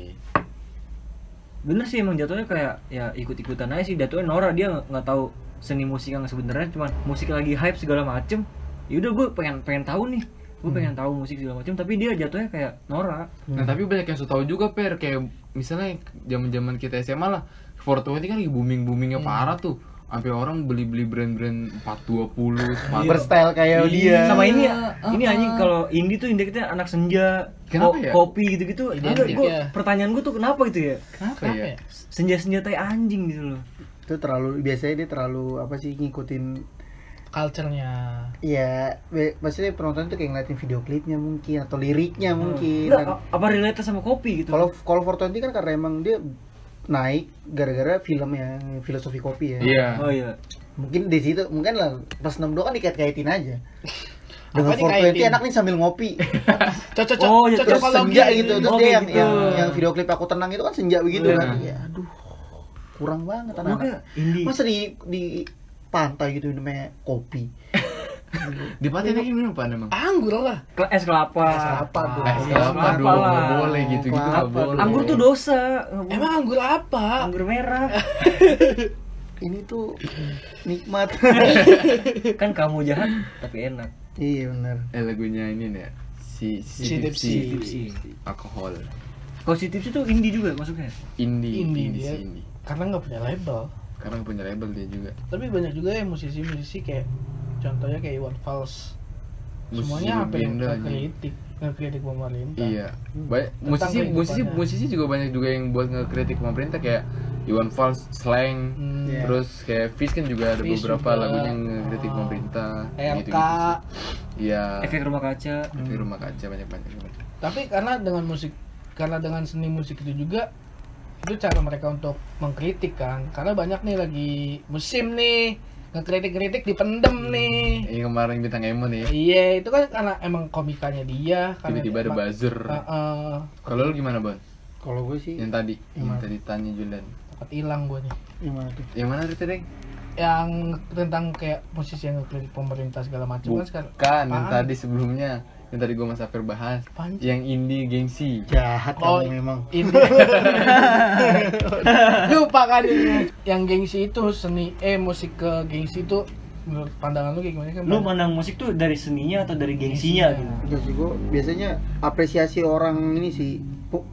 Bener sih emang jatuhnya kayak ya ikut-ikutan aja sih. Jatuhnya Nora dia nggak nggak tahu seni musik yang sebenarnya cuman musik lagi hype segala macem. Ya udah gue pengen pengen tahu nih. Gue pengen tahu musik segala macem. Tapi dia jatuhnya kayak Nora. nah tapi banyak yang tahu juga per kayak misalnya zaman zaman kita SMA lah 420 kan lagi booming boomingnya parah tuh sampai orang beli beli brand-brand 420 sepatu Berstyle kayak dia. Sama ini Iya, ini ah, anjing ah. kalau indie tuh indie kita anak senja, Kenapa ko- ya? kopi gitu-gitu. Enggak, ya. pertanyaan gue tuh kenapa gitu ya? kenapa Kenapa ya ya? Senja-senja tai anjing gitu loh. Itu terlalu biasanya dia terlalu apa sih ngikutin Culture-nya. Iya, maksudnya penonton tuh kayak ngeliatin video klipnya mungkin atau liriknya mungkin. Enggak, Dan- a- apa relate sama kopi gitu? Kalau kalau 420 kan karena emang dia naik gara-gara film ya, filosofi kopi ya. iya Oh iya. Mungkin di situ mungkin lah pas 62 kan dikait-kaitin aja. Dengan Apa dikaitin? 420 enak nih sambil ngopi. Cocok Oh, ya, cocok Terus kalau senja gitu. Terus Oh, dia yang, gitu. yang yang video klip aku tenang itu kan senja begitu Iya. kan. Ya aduh. Kurang banget Makanya anak. indie. Masa di di pantai gitu namanya kopi. Di pantai lagi minum apa emang Anggur lah. Es kelapa. Es kelapa dong. eh Es kelapa dong lah. nggak boleh gitu gitu nggak Kelapa boleh Anggur tuh dosa. Emang anggur apa? anggur merah. Ini tuh nikmat. kan kamu jahat tapi enak. iya benar. eh lagunya ini nih ya si si, Si. Tipsy. alkohol Kalau si tips itu indie juga masuknya. indie Indie indie, indie. Karena nggak punya label. karena punya label dia juga Tapi banyak juga ya musisi-musisi kayak contohnya kayak Iwan Fals. Semuanya apa yang anjing. ngekritik, pemerintah. Iya. Banyak musisi musisi musisi juga banyak juga yang buat ngekritik pemerintah kayak Iwan Fals, Slang, Hmm. Iya. terus kayak Fish kan juga ada Fish beberapa juga. lagunya yang ngekritik Oh. pemerintah. RK. gitu-gitu sih. Iya. Efek rumah kaca. Efek rumah kaca banyak banyak. Tapi karena dengan musik karena dengan seni musik itu juga itu cara mereka untuk mengkritik kan. Karena banyak nih lagi musim nih ngekritik-kritik dipendem nih. Ini kemarin bintang Emo nih. Iya, itu kan karena emang komikanya dia. Tiba-tiba ada emang- buzzer. Heeh. Kalau lu gimana, Bon? Kalau gue sih Yang tadi, yang Gimana? tadi tanya Julian. Takut hilang gue nih. gimana tuh? Yang mana tadi, Deng? Yang tentang kayak musisi yang ngekritik pemerintah segala macam kan sekarang. Bukan, yang tadi sebelumnya. Yang tadi gua Mas Safir bahas. Yang indie gengsi. Jahat Oh, kamu memang. ini lupa kan ini yang gengsi itu seni eh musik ke gengsi itu menurut pandangan lu kayak gimana kan Lu mandang musik tuh dari seninya atau dari gengsinya gitu? Enggak sih gue biasanya apresiasi orang ini sih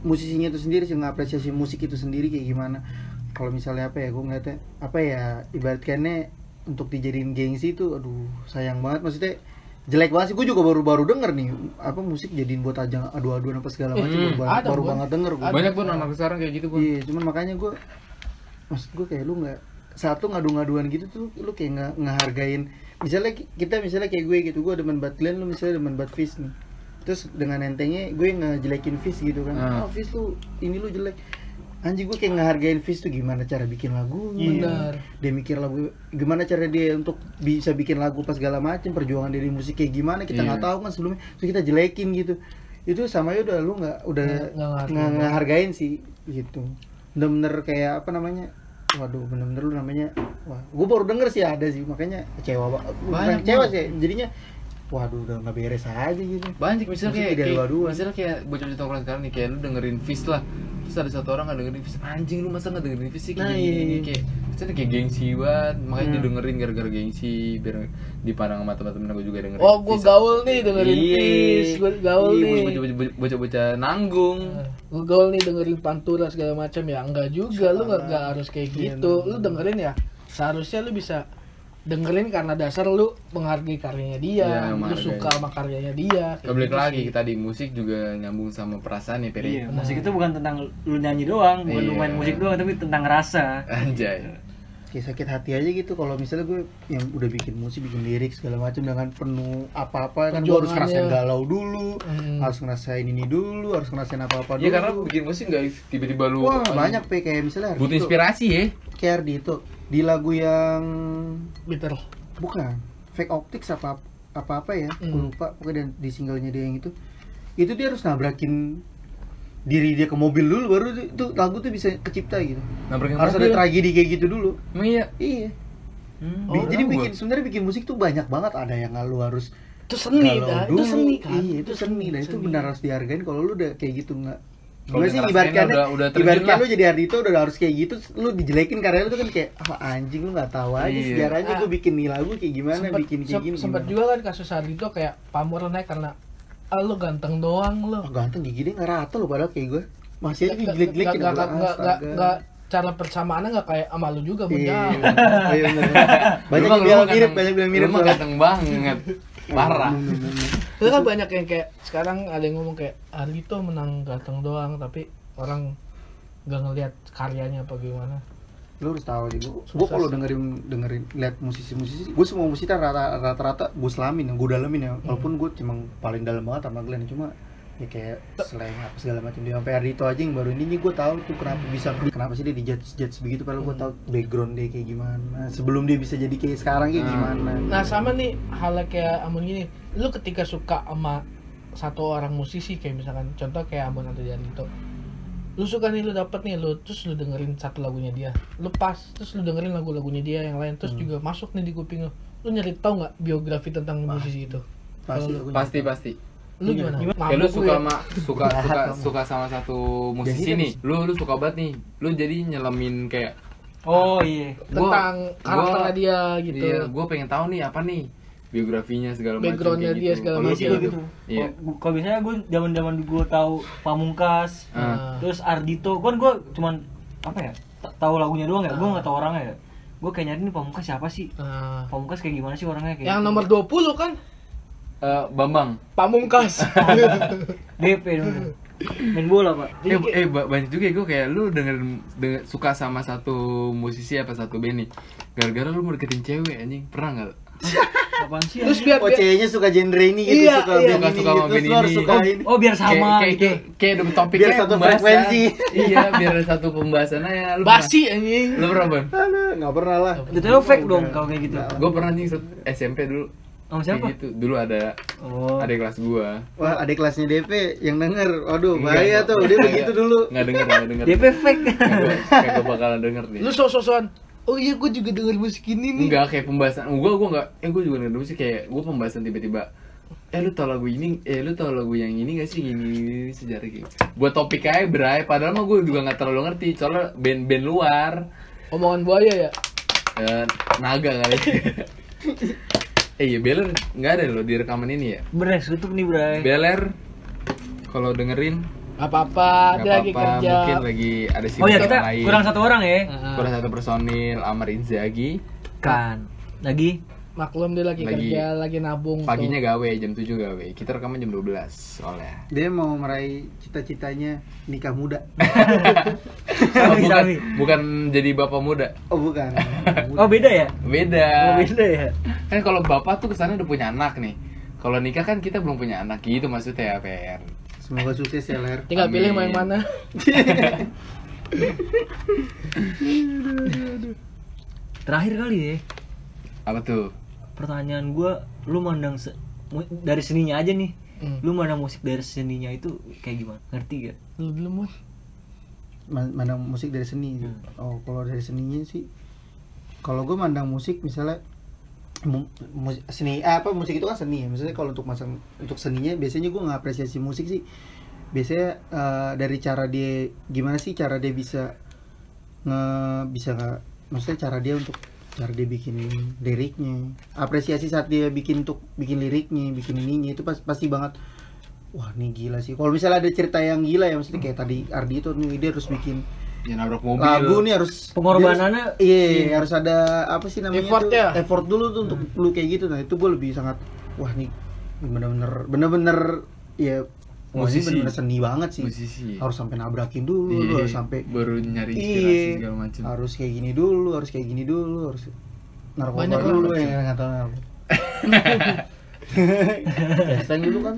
musisinya itu sendiri sih ngapresiasi musik itu sendiri kayak gimana kalau misalnya apa ya gue ngeliatnya apa ya ibaratkannya untuk dijadiin gengsi itu aduh sayang banget maksudnya jelek banget sih gue juga baru-baru denger nih apa musik jadiin buat ajang adu-aduan apa segala macam Hmm, baru, ada, baru banget denger gue banyak pun anak sekarang kayak gitu pun iya cuman makanya gue maksud gue kayak lu nggak satu ngadu-ngaduan gitu tuh lu kayak nggak ngehargain. Misalnya ki- kita misalnya kayak gue gitu gue demen bat lu misalnya demen bat Fish nih. Terus dengan entengnya gue ngejelekin Fish gitu kan. Ah. oh Fish tuh ini lu jelek anjing gue kayak ngehargain Fish tuh gimana cara bikin lagunya Benar. dia mikir lagu gimana cara dia untuk bisa bikin lagu pas segala macem perjuangan dari musik kayak gimana kita Iya. nggak tahu kan sebelumnya terus kita jelekin gitu itu sama ya udah lu nggak udah Nggak- nggak ngehargain. sih gitu bener-bener kayak apa namanya waduh bener-bener lu namanya wah gue baru denger sih ada sih makanya kecewa banget bukan Banyak kecewa sih jadinya waduh udah nggak beres aja gitu banyak misalnya kayak, kayak dua-dua. misalnya kayak bocah-bocah tongkrongan sekarang nih kayak lu dengerin Fizz lah terus ada satu orang nggak dengerin Fizz anjing lu masa nggak dengerin Fizz sih kayak Nah, gini, iya, gini, iya. kayak misalnya kayak gengsi banget makanya Hmm. didengerin gara-gara gengsi biar dipandang sama teman-teman gue juga dengerin Oh, gue gaul nih dengerin Iya. Fizz, gue gaul Iya, nih. bocah-bocah- nanggung Gue gaul nih dengerin pantura segala macam ya. Enggak juga, lu nggak harus kayak Iya, gitu. Lu dengerin ya. Seharusnya lu bisa dengerin karena dasar lu menghargai karyanya dia, Iya, lu suka sama karyanya dia. Kembali gitu lagi sih. tadi musik juga nyambung sama perasaan ya Peri Iya, musik itu bukan tentang lu nyanyi doang, bukan lu Iya. main musik doang, tapi tentang rasa. anjay. Kayak sakit hati aja gitu. Kalau misalnya gue yang udah bikin musik bikin lirik segala macam dengan penuh apa-apa kan gue harus ngerasain galau dulu Hmm. harus ngerasain ini dulu harus ngerasain apa-apa dulu Iya karena bikin musik nggak tiba-tiba lu wah banyak pe. Kayak misalnya butuh inspirasi ya. Kayak Ardito di lagu yang Bitter. bukan fake optics apa apa apa ya Hmm. gue lupa pokoknya di- di singlenya dia yang itu itu dia harus nabrakin diri dia ke mobil dulu baru itu lagu tuh bisa kecipta gitu nabrakin harus ada mobil. tragedi kayak gitu dulu Emang iya iya Hmm. Oh, jadi bikin sebenarnya bikin musik tuh banyak banget ada yang lu harus Itu seni, dulu. itu seni kan. iya itu seni dan itu Seni. benar harus dihargain kalau lu udah kayak gitu nggak gue sih ibaratkan udah- udah ibaratkan lu jadi Ardito udah harus kayak gitu lu dijelekin karya lu tuh kan kayak ah anjing lu nggak tahu aja Iya. sejarahnya Ah. gue bikin nih lagu kayak gimana Sempet- bikin kayak gini sempet juga kan kasus Ardito kayak pamor naik karena ah lu ganteng doang lu. Ah, ganteng gigi dia nggak rata lo padahal kayak gue masih aja jelek-jelekin nggak- nggak- nggak- nggak- Astaga. nggak- cara persamaannya nggak kayak sama lu juga Bun. Iya, iya, banyak Lu yang lu bilang mirip banyak bilang mirip lu mah ganteng banget parah Itu kan banyak yang kayak sekarang ada yang ngomong kayak Ardito menang ganteng doang tapi orang nggak ngelihat karyanya apa gimana. lu harus tahu sih gua kalau dengerin dengerin lihat musisi-musisi gua semua musisi kan rata rata rata gua selamin yang gua dalemin ya Hmm. walaupun gua cuma paling dalam banget sama Glenn cuma ya kayak selain apa segala macam. Dia sampai Ardito aja yang baru ini nih gua tahu tuh kenapa bisa kenapa sih dia dijudge judge begitu padahal gua tahu background dia kayak gimana sebelum dia bisa jadi kayak sekarang kayak Hmm. gimana. Nah sama nih halnya kayak Amun gini, lu ketika suka sama satu orang musisi kayak misalkan contoh kayak Amun atau Ardito, lu suka nih lu dapet nih lu terus lu dengerin satu lagunya dia, lu pas terus lu dengerin lagu-lagunya dia yang lain terus Hmm. juga masuk nih di kuping lu, lu nyari tahu nggak biografi tentang musisi itu? pasti. Pasti pasti Lu gimana? kayak lu suka ya? sama suka Jahat suka kamu. suka sama satu musisi nih lu lu suka banget nih lu jadi nyelamin kayak Oh iya. tentang gua- karakternya dia gitu. iya gue pengen tahu nih apa nih biografinya segala macam Backgroundnya dia gitu. segala macam. kayak gitu. iya Kalau- biasanya gue zaman-zaman gue tahu Pamungkas, Ah. terus Ardito, kan gue cuman apa ya? ta- Tahu lagunya doang ya, gue nggak tahu orangnya ya. Gue kayak nyari nih Pamungkas siapa sih? Nah, Pamungkas kayak gimana sih orangnya kayak yang gitu. nomor 20 kan Eh, Bambang Pamungkas. DP dong. Main bola, Pak. eh, eh ba- banyak juga ya gue kayak lu dengerin denger, suka sama satu musisi apa satu band nih gara-gara lu mau deketin cewek anjing pernah nggak Apaan sih? terus anjing? biar oh biar- ceweknya suka genre ini gitu Iya, suka iya. band Suka- ini suka gitu sama band lu harus ini. suka Oh, ini oh biar sama kayak gitu. kayak kayak ada topiknya Biar satu pembahasan. frekuensi. iya biar satu pembahasan aja lu basi anjing. lu pernah ban Aduh, nggak pernah lah Itu fake dong kalau kayak gitu. gue pernah nih SMP dulu Sama siapa? Kayak gitu dulu ada Oh. ada kelas gua Wah, adik kelasnya DP yang denger. Waduh, Enggak, bahaya enggak. tuh. Dia Enggak. begitu dulu. nggak denger nggak denger DP fake. kayak gue bakalan denger nih Lu sok-sokan. Oh iya, gue juga denger musik ini nih. enggak kayak pembahasan gua gua enggak eh gua juga denger dulu sih kayak gua pembahasan tiba-tiba eh lu tau lagu ini eh lu tau lagu yang ini gak sih ini, ini, ini sejarah gitu buat topik aja bray padahal mah gue juga nggak terlalu ngerti soalnya band-band luar Omongan buaya ya. eh, naga kali eh iya Beler nggak ada loh di rekaman ini ya Beres tutup nih, Bray. Beler kalau dengerin apa-apa dia lagi apa-apa, kerja mungkin lagi ada sibuk Oh ya orang kita lain. kurang satu orang ya. Heeh. kurang satu personil Amar Inzaghi Kan. Lagi maklum dia lagi, Lagi- kerja lagi nabung paginya tuh. gawe jam 7 gawe kita rekaman jam 12 soalnya Dia mau meraih cita-citanya nikah muda. Oh, bukan, Sami. bukan jadi bapak muda Oh bukan. Oh beda ya? beda Oh beda ya? kan kalau bapak tuh ke sana udah punya anak nih kalau nikah kan kita belum punya anak gitu maksudnya ya PR Semoga sukses ya Ler. tinggal pilih mau Amin. yang mana Terakhir kali ya. apa tuh Pertanyaan gua lu mandang se- dari seninya aja nih. Hmm. Lu mandang musik dari seninya itu kayak gimana? Ngerti gak? lu Ma- Mandang musik dari seni. Hmm. Oh kalau dari seninya sih, kalau gue mandang musik misalnya mu- mus- seni eh, apa musik itu kan seni ya. Misalnya kalau untuk masa untuk seninya biasanya gue ngapresiasi musik sih. Biasanya eh, dari cara dia gimana sih cara dia bisa nge bisa nggak maksudnya cara dia untuk cara dia bikin liriknya apresiasi saat dia bikin untuk bikin liriknya bikin ininya itu pas, pasti banget wah ini gila sih. Kalau misalnya ada cerita yang gila ya maksudnya kayak tadi Ardi itu nih dia harus bikin ya nabrak mobil. lagu nih harus Pengorbanannya? harus- iya harus ada apa sih namanya Effort tuh, ya? effort dulu tuh untuk lu kayak gitu. Nah itu gue lebih sangat wah nih bener-bener bener-bener ya Musisi. bener-bener seni banget sih. Musisi. Harus sampai nabrakin dulu Iya, lu harus sampai baru nyari inspirasi iya. segala macam harus kayak gini dulu harus kayak gini dulu harus narkoba Banyak dulu macam. ya nggak tahu. Apa Slang dulu kan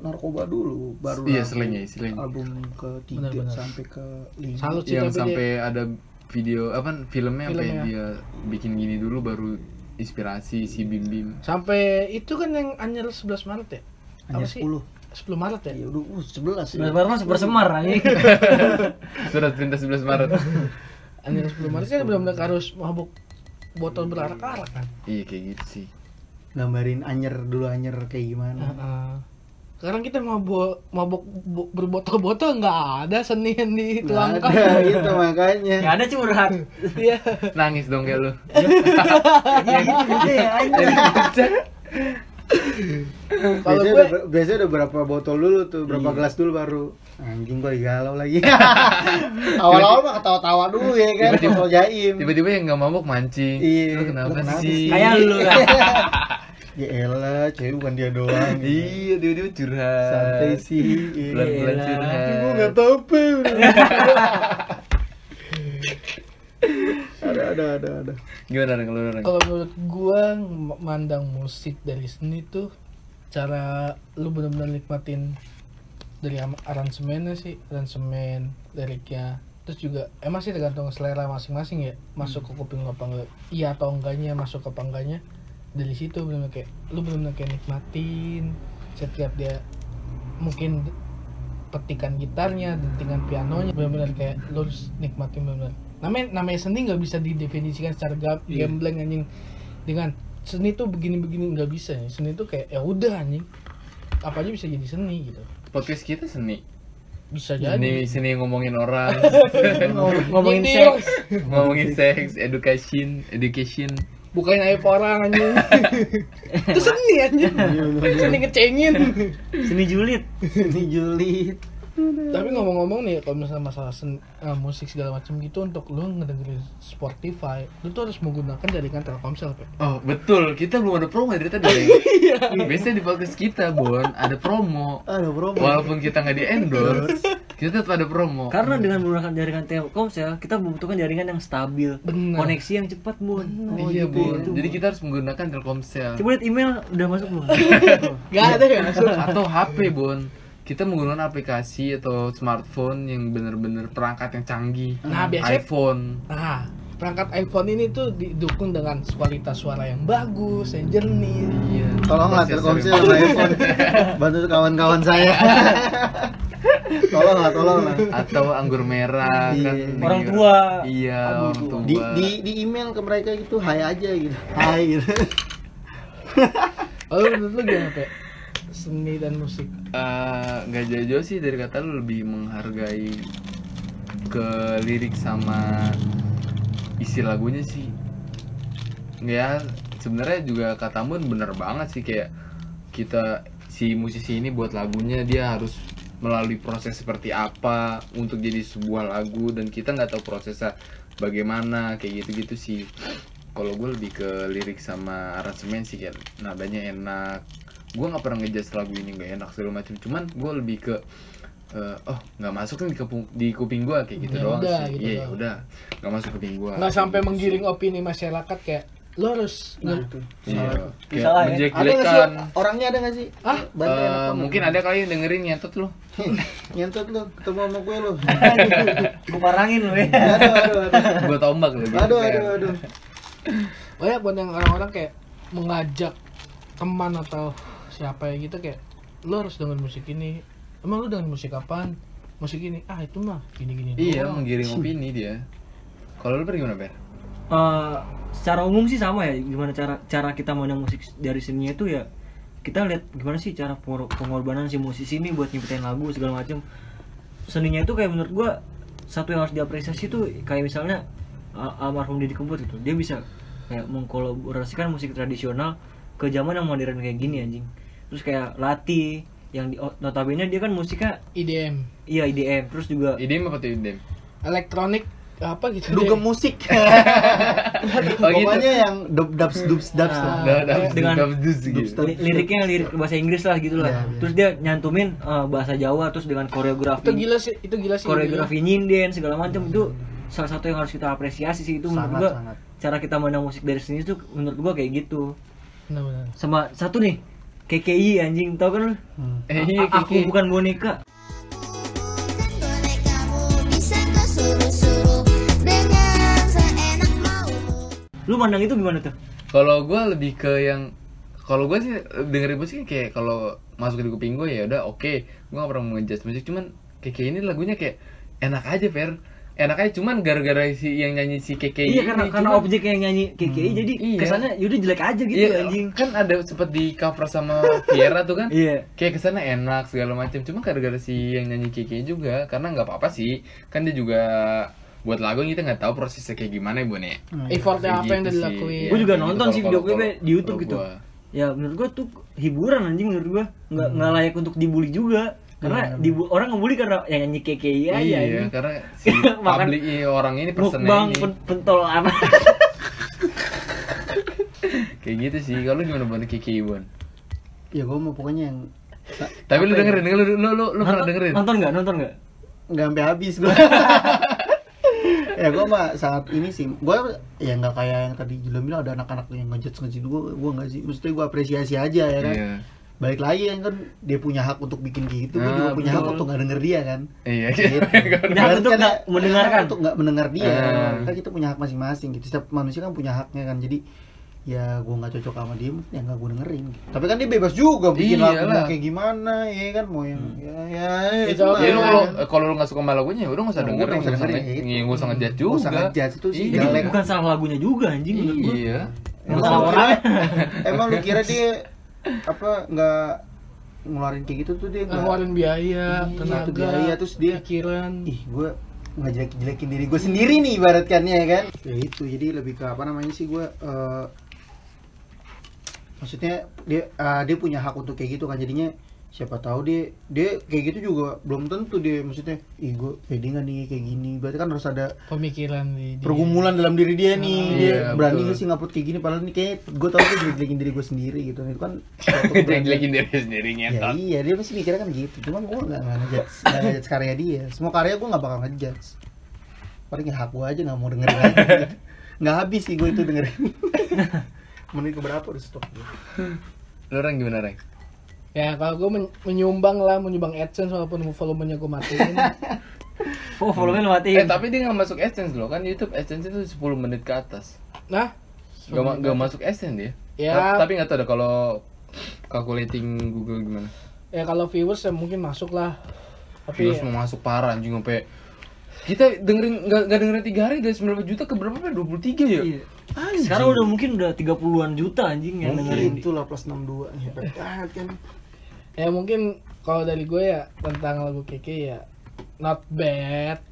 narkoba dulu baru Iya, lagu- slang ya, slang. album ketiga Benar-benar. sampai ke lima Salut sih yang sampai dia- ada video apa filmnya sampai Filmnya. dia bikin gini dulu baru inspirasi si Bim Bim sampai itu kan yang anjir 11 Maret ya hanya Apa sih? 10 10 Maret ya ya udah uh, 11 ya. Sebelas baru mah super semar anjing. surat perintah 11 Maret anjir 10 Maret kan benar-benar harus mabuk botol berarak-arak kan iya kayak gitu sih gambarin anyer dulu anyer kayak gimana Heeh. Sekarang kita mabuk bu- berbotol-botol nggak ada seni yang Nggak dituangkan ada itu makanya. Gak ada curhat. iya. Nangis dong kayak lu. Ya gitu gitu ya kalau biasanya, gue udah, biasanya udah berapa botol dulu tuh berapa gelas dulu baru? Anjing gua digalau lagi. Awal-awal mah ketawa-tawa dulu ya kan Tiba-tiba- jaim. tiba-tiba yang nggak mabuk mancing. Iya, lu kenapa, lu kenapa sih? sih? Kayak lu kan. ya elah cewek bukan dia doang. Iya tiba-tiba curhat. Santai sih. Iya. pelan-pelan Elah. curhat. Gua nggak tahu apa ada ada ada ada. Gimana Reng? lu Reng? kalau menurut gua mandang musik dari seni tuh cara lu benar-benar nikmatin dari aransemennya sih. Aransemen liriknya. Terus juga emang sih tergantung selera masing-masing ya. Masuk ke kuping lu apa enggak iya atau enggaknya masuk apa enggaknya dari situ benar kayak lu benar-benar kayak nikmatin setiap dia mungkin petikan gitarnya dentingan pianonya benar-benar kayak lu harus nikmatin benar namanya namanya seni nggak bisa didefinisikan secara Iya. gamblang anjing. Dengan seni tuh begini-begini nggak bisa ya seni tuh kayak ya udah anjing. Apa aja bisa jadi seni gitu. Podcast kita seni. Bisa jadi. seni seni ngomongin orang. Ngomongin seks. ngomongin seks education education bukain aib orang anjing. Itu seni anjing. Seni ngecengin. Seni julid. ini julid tapi ngomong-ngomong nih kalau misalnya masalah sen- eh, musik segala macam gitu untuk lu ngedengerin Spotify lu tuh harus menggunakan jaringan Telkomsel Pe. Oh betul, kita belum ada promo dari tadi. Biasanya di podcast kita, Bon, ada promo. ada promo Walaupun kita nggak di endorse, kita tetap ada promo. Karena dengan menggunakan jaringan Telkomsel, kita membutuhkan jaringan yang stabil, Benar. koneksi yang cepat, Bun. Oh, iya, gitu, Bon. gitu. Jadi kita harus menggunakan Telkomsel Coba lihat email udah masuk belum? Gak ada ya masuk atau HP, Bon. Kita menggunakan aplikasi atau smartphone yang bener-bener perangkat yang canggih. Nah, biasanya- iPhone. Nah, perangkat iPhone ini tuh didukung dengan kualitas suara yang bagus, yang jernih. Iya. tolong lah Prosesor telkomsel sama iPhone bantu kawan-kawan saya tolong lah tolong lah atau anggur merah Iya. kan Orang iya. tua. iya orang tua di, di di email ke mereka gitu hai aja gitu hai gitu Oh, lu gimana, Pe? Seni dan musik. Eh, nggak jauh-jauh sih dari kata lu lebih menghargai ke lirik sama isi lagunya sih ya sebenarnya juga katamu bener banget sih kayak kita si musisi ini buat lagunya dia harus melalui proses seperti apa untuk jadi sebuah lagu dan kita nggak tahu prosesnya bagaimana kayak gitu-gitu sih kalau gue lebih ke lirik sama aransemen sih kayak nadanya enak gue nggak pernah ngejudge lagu ini nggak enak segala macam cuman gue lebih ke eh, oh nggak masuk nih di kuping, di kuping gue kayak gitu Ya doang udah, sih gitu iya doang. udah nggak masuk kuping gue nggak sampai menggiring opini masyarakat kayak lo harus Nah, nge- itu. iya Salah. kayak Salah ya? Ada sih orangnya ada nggak sih? Ah, Eh, banget. mungkin ada kali yang dengerin nyentot lu Nyentot lu ketemu sama gue lu. gue parangin lu ya Aduh aduh aduh. gue tombak gitu Aduh kan. aduh aduh. banyak buat yang orang-orang kayak mengajak teman atau siapa ya gitu kayak lo harus dengerin musik ini. Emang lu dengerin musik apaan? Musik ini. Ah itu mah gini gini iya menggiring opini dia. Kalau lu ber gimana ber? Eh, secara umum sih sama ya gimana cara cara kita mandang musik dari sininya itu ya kita lihat gimana sih cara pengor- pengorbanan si musisi ini buat nyiptain lagu segala macam seninya itu kayak menurut gua satu yang harus diapresiasi tuh kayak misalnya uh, almarhum Deddy Kempot itu dia bisa kayak mengkolaborasikan musik tradisional ke zaman yang modern kayak gini anjing terus kayak Lati yang di notabene dia kan musiknya IDM iya IDM terus juga ide apa tuh ide elektronik apa gitu Dugem musik. Oh, gitu. Pokoknya yang dub dubs dubs dubs Ah. lah. dengan gitu li- liriknya lirik bahasa Inggris lah gitu lah. Iya, iya. Terus dia nyantumin uh, bahasa Jawa terus dengan koreografi itu gila sih itu gila sih koreografi nyinden segala macam itu salah satu yang harus kita apresiasi sih itu menurut Sangat, gua sangat. cara kita mandang musik dari sini tuh menurut gua kayak gitu. benar-benar Sama satu nih KKI anjing tau kan lu? Hmm. eh iya aku Kiki bukan boneka. Lu mandang itu gimana tuh? kalau gue lebih ke yang kalau gue sih dengerin musik kayak kalau masuk di kuping gue ya udah oke gue gak pernah ngejudge musik cuman kayak kayak ini lagunya kayak enak aja Fer enak aja cuman gara-gara si yang nyanyi si Keke iya karena ini, karena cuman- objek yang nyanyi KKI jadi iya. kesannya yaudah jelek aja gitu iya, anjing. kan ada sempat di cover sama Viera tuh kan Iya. kayak ke sana enak segala macam cuma gara-gara si yang nyanyi Keke juga karena nggak apa-apa sih kan dia juga buat lagu kita nggak tahu prosesnya kayak gimana ya Bun ya effortnya apa yang gitu udah sih. dilakuin Gue juga nonton sih video klipnya di YouTube gitu. gua. Ya menurut gua tuh hiburan anjing menurut gua nggak nggak layak untuk dibully juga karena dibu orang ngebully karena yang nyanyi KKI aja iya, anjing. karena si public ini orang ini ini pen- pentol apa? kayak gitu sih kalau gimana buat Kiki Bon Ya gue mau pokoknya yang tapi lu ya? dengerin lu lu lu, lu, lu pernah dengerin Nonton nggak? Nonton nggak? nggak sampai habis gue. ya gue mah sangat ini sih gue ya nggak kayak yang tadi Jilo bilang ada anak-anak yang ngejudge ngejudge gue gue nggak sih maksudnya gue apresiasi aja ya kan iya balik lagi kan kan dia punya hak untuk bikin gitu gue Ah, juga punya hak betul. untuk nggak denger dia kan iya Gitu. Punya hak untuk kan nggak ya, mendengarkan. hak untuk nggak mendengar dia Ah. kan kita punya hak masing-masing gitu setiap manusia kan punya haknya kan jadi ya gue nggak cocok sama dia ya nggak gue dengerin gitu. tapi kan dia bebas juga bikin lagu mau kayak gimana ya kan mau yang ya ya Itu mah. Jadi lu Iya. kalau kalau lu nggak suka sama lagunya ya udah nggak usah Ya, dengerin, nggak usah dengerin, nge- gitu. iya, nggak usah Nggak usah juga. ngejudge, itu sih Iya. Jadi bukan salah lagunya juga anjing menurut. Iya. emang lu kira dia apa nggak ngeluarin kayak gitu tuh dia nggak ngeluarin biaya Iya, tenaga biaya, terus dia- pikiran. Ih gue ngejelek jelekin diri gue sendiri nih ibaratkannya ya kan? Ya itu jadi lebih ke apa namanya sih gue eh, maksudnya dia eh, dia punya hak untuk kayak gitu kan jadinya siapa tahu dia dia kayak gitu juga belum tentu dia maksudnya ih gue pede nggak nih kayak gini? Berarti kan harus ada pemikiran di dia. pergumulan dalam diri dia nih. Ah, dia iya, berani nggak sih ngupload kayak gini? Padahal nih kayak gue tau dia jelek-jelekin diri gue sendiri gitu. Itu kan lagi diri sendiri ya iya dia pasti mikirnya kan gitu. Cuman gue nggak nggak ngejudge nggak ngejudge karya dia. Semua karya gue nggak bakal ngejudge. Paling ya hak gue aja nggak mau dengerin lagi. Nggak habis sih gue itu dengerin. Menit keberapa udah stop gue Lu orang gimana, Reng? Ya kalau gue men- menyumbang lah menyumbang adsense walaupun volumenya gue matiin Oh, follow-nya lu Eh, matiin. tapi dia nggak masuk AdSense loh. Kan YouTube AdSense itu 10 menit ke atas. nah Gak, ma- gak masuk AdSense dia. Ya. Ta- Tapi nggak tahu deh kalau calculating Google gimana. ya kalau viewers ya mungkin masuk lah tapi Terus mau masuk parah anjing sampai kita dengerin nggak nggak dengerin tiga hari dari 19 juta ke berapa? 23 ya? Iya. Sekarang udah mungkin udah 30-an juta anjing yang dengerin. itu lah plus 62 hebat banget kan ya mungkin kalau dari gue ya tentang lagu Keke ya not bad.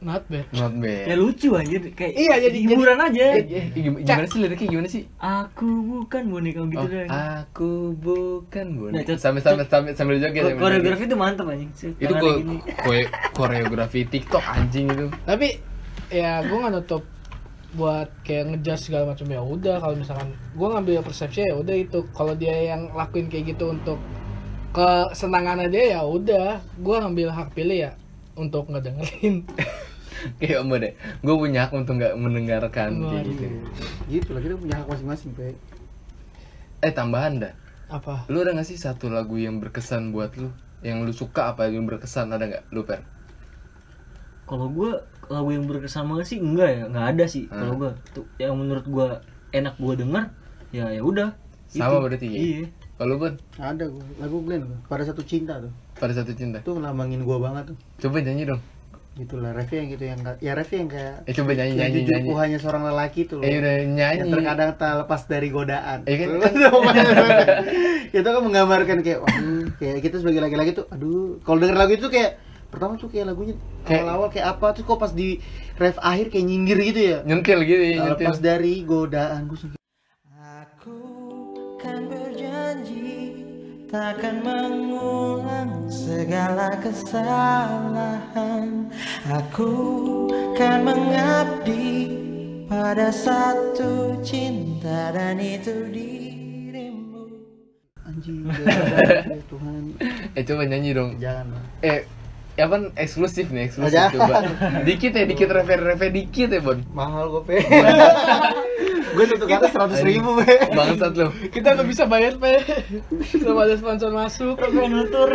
Not bad. Not Ya bad lucu anjir. Kayak Iya, jadi- hiburan aja. Eh, eh, gim- gimana sih liriknya? Gimana sih? Aku bukan boneka gitu Oh, aku bukan Nah, boneka cot- sambil sambil sambil sambil joget Koreografi itu mantep anjing. Itu koreografi TikTok anjing itu. Tapi ya gue nggak nutup buat kayak ngejudge segala macam. Ya udah kalau misalkan gue ngambil persepsi ya udah itu. Kalau dia yang lakuin kayak gitu untuk kesenangannya dia ya udah gue ngambil hak pilih ya untuk ngedengerin kayak om deh gue punya hak untuk nggak mendengarkan kayak Waduh. gitu gitu lah kita punya hak masing-masing pe eh tambahan dah apa lu ada gak sih satu lagu yang berkesan buat lu yang lu suka apa yang berkesan ada nggak lu per Kalau gue lagu yang berkesan banget sih enggak ya, enggak ada sih. Kalau Hmm. gue tuh yang menurut gue enak gue denger ya ya udah. Sama Itu. berarti ya? Iya. Kalau pun ada gua. Lagu Glenn pada satu cinta tuh. Pada satu cinta? Itu ngelambangin gua banget tuh. Coba nyanyi dong. Gitulah Revi yang gitu yang ya Revi yang kayak eh coba nyanyi yang nyanyi nyanyi. jujurku hanya seorang lelaki tuh loh. Eh udah nyanyi. Yang terkadang tak lepas dari godaan. Eh, kan- itu kan menggambarkan kayak wah kayak kita sebagai laki-laki tuh aduh. Kalau denger lagu itu kayak pertama tuh kayak lagunya Kayak- awal-awal kayak apa tuh kok pas di ref akhir kayak nyindir gitu ya? Nyentil gitu ya nyentil. lepas dari godaan gue Aku takkan mengulang segala kesalahan. Aku kan mengabdi pada satu cinta dan itu dirimu. anjing ya Tuhan eh coba nyanyi dong jangan lah eh ya kan eksklusif nih eksklusif Aja. coba dikit ya dikit refer refer dikit ya bon mahal gue pe gue tutup kata seratus ribu pe bangsat lu kita nggak bisa bayar pe belum ada sponsor masuk nutur.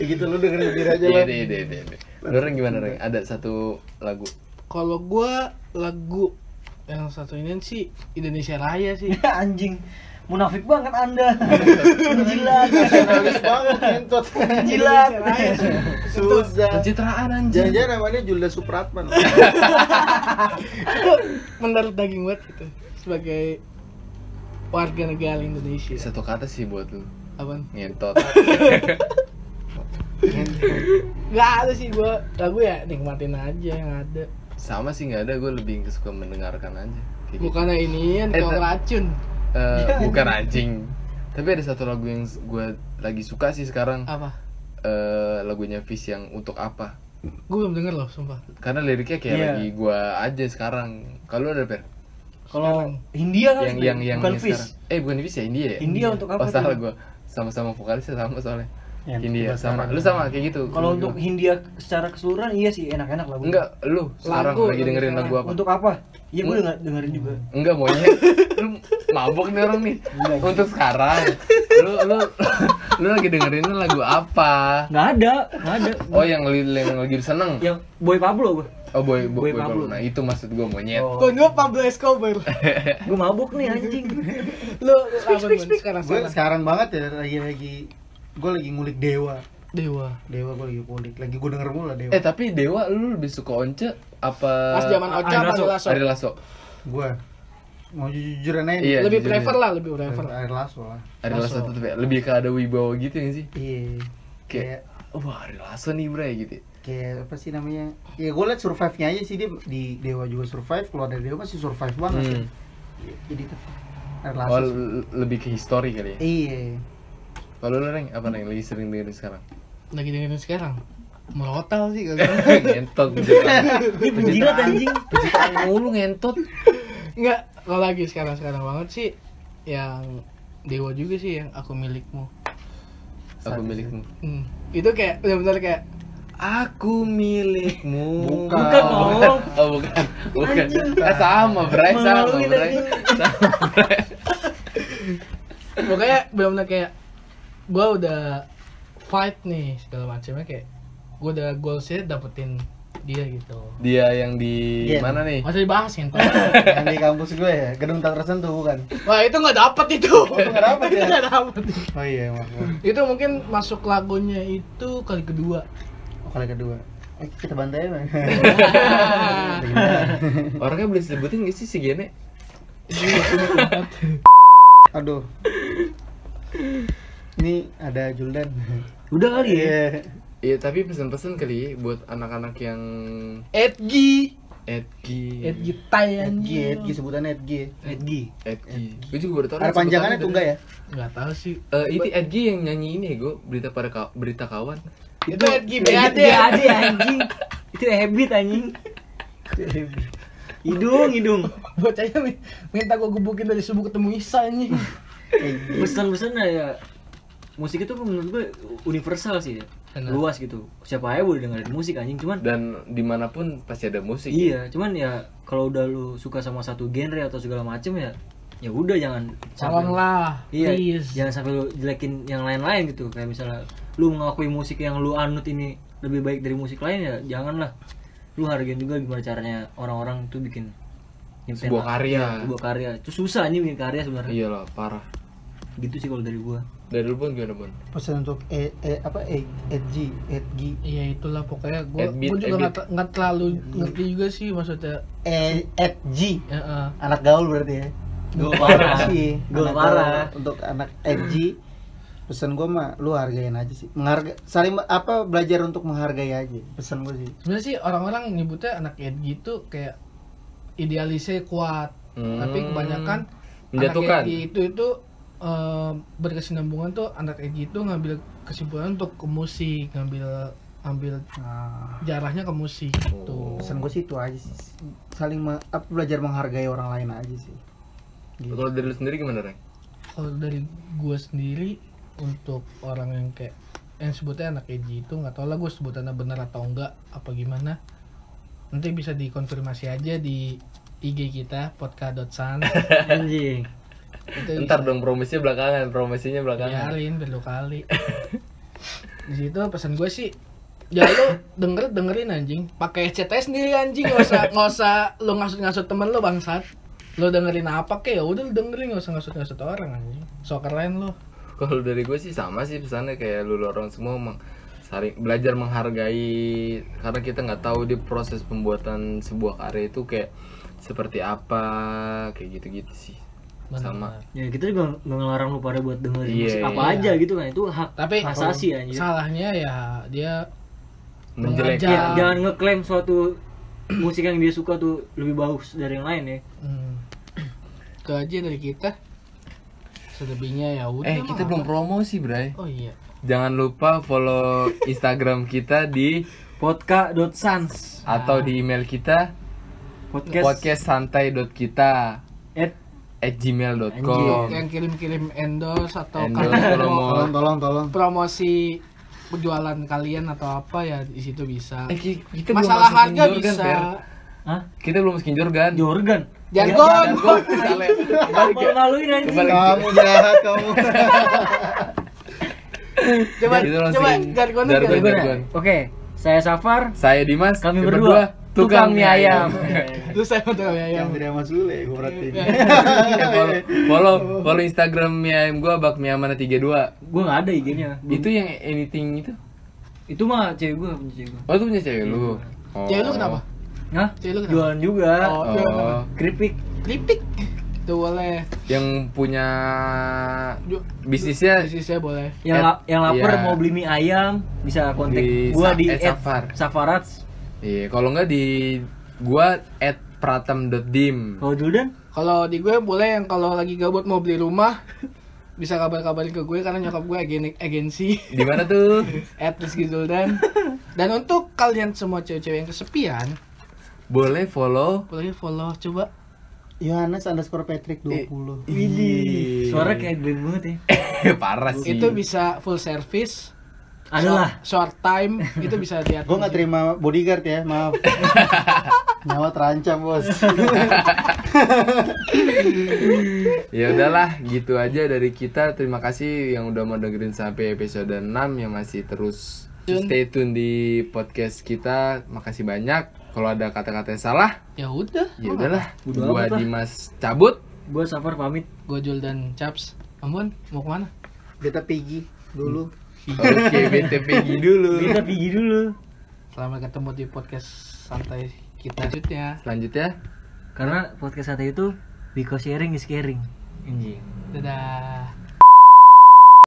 ya gitu lu dengerin sendiri aja iya lah iya iya iya iya. lu Reng, gimana Reng? ada satu lagu kalau gue lagu yang satu ini sih Indonesia Raya sih anjing. Munafik banget Anda. Jilat. nasionalis banget ngentot. Jilat. Susah. Pencitraan anjing. Jangan-jangan namanya Julda Supratman itu menurut daging banget gitu sebagai warga negara Indonesia. Satu kata sih buat lu. Apaan? Ngentot. Nggak ada sih gua lagu ya nikmatin aja yang ada. Sama sih nggak ada. Gue lebih suka mendengarkan aja. Kayak gitu. bukannya ini yang Eh, kau Eh, bukan anjing. Tapi ada satu lagu yang gue lagi suka sih sekarang. Apa? Eh lagunya Fish yang untuk apa. Gue belum denger loh sumpah. Karena liriknya kayak Iya. lagi gue aja sekarang. Kalau ada per? Kalau India kan yang yang yang bukan yang fish. sekarang. Eh bukan Fish ya India ya? India untuk apa oh salah gue sama-sama vokalisnya sama soalnya Ya, India coba sama sekarang. lu sama kayak gitu Kalau untuk juga. Hindia secara keseluruhan iya sih enak-enak lagu. enggak lu sekarang Lagu, lagi dengerin lagu apa Untuk apa? Iya gue denger, dengerin juga. enggak maunya lu mabok nih orang nih untuk sekarang lu lu lu lagi dengerin lagu apa Nggak ada, nggak ada. oh yang, li- yang lagi seneng Yang Boy Pablo gue. oh boy boy, Boy boy Pablo. Pablo. nah itu maksud gue monyet Oh. kau gue Pablo Escobar Gue mabuk nih anjing. lu apa Bun, sekarang gue sekarang sekarang banget ya lagi lagi gue lagi ngulik dewa. Dewa. Dewa gue lagi ngulik. Lagi gue denger mulu lah dewa. Eh tapi dewa lu lebih suka once apa pas zaman Ocha apa Lasso. Lasso? Ari Lasso. Gue mau jujur jujuran aja Iya. lebih jujur, prefer lah lebih prefer air lasso lah. Ari Lasso tuh ya, lebih ke ada wibawa gitu ya sih? Iya. Kayak wah Ari Lasso nih bre gitu. Kayak apa sih namanya? Ya gue liat survive nya aja sih dia di dewa juga survive keluar dari dewa masih survive banget. Hmm. sih jadi tuh air oh lasso l- lebih ke histori kali ya? Iya kalau lu Reng apa Reng? Lagi sering dengerin sekarang? Lagi dengerin sekarang? Merotal sih kali ngentot Ini penjilat anjing. pencitraan mulu ngentot. Enggak, kalau lagi sekarang-sekarang banget sih yang Dewa juga sih yang aku milikmu. aku milikmu. Hmm. Itu kayak benar-benar kayak aku milikmu. Bukan. Bukan, oh, bukan. Oh bukan. Bukan. Ah, sama bre. Sama anjing. sama bre. Pokoknya benar-benar kayak gua udah fight nih segala macamnya kayak gua udah goalsnya dapetin dia gitu. dia yang di Iya. mana nih Masa dibahas kan? yang di kampus gue ya gedung tak tersentuh bukan Wah itu nggak dapet itu. Oh, nggak dapet ya? Itu nggak dapet. oh iya maaf maaf. Itu mungkin masuk lagunya itu kali kedua. oh kali kedua eh, kita bantai ya orangnya boleh sebutin gak sih si Gene aduh ini ada Juldan. Udah kali ya. Iya. Iya tapi pesan-pesan kali ya buat anak-anak yang Edgi Edgi Edgi Tai Edgi, anjing. Edgi sebutannya Edgi. Edgi Edgi Gue juga baru tahu Ada panjangannya tuh enggak ya? Nggak tahu sih. Eh itu Edgi yang nyanyi ini ya gue berita pada ka- berita kawan. Itu Edgi BAD. BAD BAD anjing. Itu habit anjing. Hidung hidung. Bocahnya mi- minta gue gebukin dari subuh ketemu Isa anjing. Pesan-pesan ya musik itu menurut gue universal sih. Ya. Benar. luas gitu. Siapa aja boleh dengerin musik anjing. Cuman dan di mana pun pasti ada musik iya cuman ya kalau udah lu suka sama satu genre atau segala macem ya ya udah jangan Tolonglah iya please. jangan sampai lu jelekin yang lain-lain gitu. Kayak misalnya lu mengakui musik yang lu anut ini lebih baik dari musik lain ya janganlah. Lu hargain juga gimana caranya orang-orang tuh bikin Sebuah karya. Iya, sebuah karya. Itu susah nih bikin karya sebenarnya. Iyalah parah. Gitu sih kalau dari gua dari lu pun gimana pun Pesan untuk e, e apa e, Edgi, Edgi, Iya itulah pokoknya gue Edbit, juga nggak nggak terlalu ngerti juga sih maksudnya e, Edgi. ya, eh. Anak gaul berarti ya. Gaul parah. Gaul anak parah. Untuk anak Edgi pesan gue mah lu hargain aja sih menghargai saling apa belajar untuk menghargai aja pesan gue sih sebenarnya sih orang-orang nyebutnya anak Edgy itu kayak idealisnya kuat Hmm. tapi kebanyakan Menjatuhkan. anak Edgy itu itu eh, berkesinambungan tuh anak Edgy itu ngambil kesimpulan untuk ke musik ngambil ambil nah, jarahnya ke musik gitu. Pesan gue sih itu aja sih. Saling me- apa belajar menghargai orang lain aja sih. Gitu. kalau dari lu sendiri gimana Reng? kalau dari gue sendiri untuk orang yang kayak yang sebutnya anak edgy itu nggak tau lah gue sebutannya benar atau enggak apa gimana. Nanti bisa dikonfirmasi aja di IG kita podcast.san anjing itu ntar dong promosinya belakangan promosinya belakangan. Biarin berlu kali. Di situ pesan gue sih ya lu denger dengerin anjing. Pakai aja sendiri anjing. Nggak usah nggak usah lu ngasut ngasut temen lu bangsat. Lu dengerin apa kek? Ya udah lu dengerin nggak usah ngasut ngasut orang anjing. So keren lu. Kalau dari gue sih sama sih pesannya kayak lu orang semua emang saling belajar menghargai. Karena kita nggak tahu di proses pembuatan sebuah karya itu kayak seperti apa kayak gitu-gitu sih sama. Ya kita juga nggak ngelarang lu pada buat dengerin Iya, musik apa iya. aja gitu kan itu hak tapi asasi anjir. salahnya ya dia menjelek Mengajar. Ya, jangan ngeklaim suatu musik yang dia suka tuh lebih bagus dari yang lain ya. Hmm, itu aja dari kita selebihnya ya udah eh kita belum promosi bray. Oh iya. Jangan lupa follow instagram kita di podcast.sans atau di email kita podcast, podcast santai.kita at gmail.com yang kirim-kirim endorse atau Endorse, mau tolong tolong tolong promosi penjualan kalian atau apa ya di situ bisa. Eh, ki- kita masalah harga Jorgan, bisa. Hah? kita belum masukin Jorgan. Jorgan? Jargon anjing. Kembali. kamu jahat kamu. Coba coba jargon jargon. Oke, saya Safar. saya Dimas. Kami kita berdua tukang mie ayam terus saya mau tahu ya yang tidak sama Sule gue berarti Ya, follow, follow follow Instagram mie ayam gua bak mie mana 32 Gue nggak ada IG-nya. itu yang anything itu Itu mah cewek gue, punya cewek gue. oh itu punya cewek lu oh. cewek lu kenapa Hah? cewek lu kenapa Jualan juga. Oh, oh Keripik. Lipik itu boleh yang punya bisnisnya bisnisnya boleh Yang la- yang lapar iya. mau beli mie ayam bisa kontak Di gua di at Safar. Safarats. Iya kalau nggak di gua at pratam.dim Kalau Juldan? kalau di gue boleh yang kalau lagi gabut mau beli rumah bisa kabar-kabarin ke gue karena nyokap gue agen agensi. Di mana tuh? At Rizky Zuldan. Dan untuk kalian semua cewek-cewek yang kesepian boleh follow. boleh follow coba. Yohanes underscore Patrick 20 Widih. Suara kayak band banget ya. parah sih. Itu bisa full service Adalah. short time itu bisa lihat gue nggak terima bodyguard ya maaf. Nyawa terancam bos. Ya udahlah gitu aja dari kita. Terima kasih yang udah mau dengerin sampai episode 6 yang masih terus stay tune di podcast kita. Makasih banyak. Kalau ada kata-kata yang salah ya udah. ya udahlah. Udah gua. Dimas cabut. Gua Safar pamit. gue Jul dan Chaps. Ampun mau ke mana? Beta pigi dulu oke BTP dulu Kita pergi dulu. selamat ketemu di podcast santai kita selanjutnya selanjutnya Karena podcast satu itu because sharing is caring. Anjing. dadah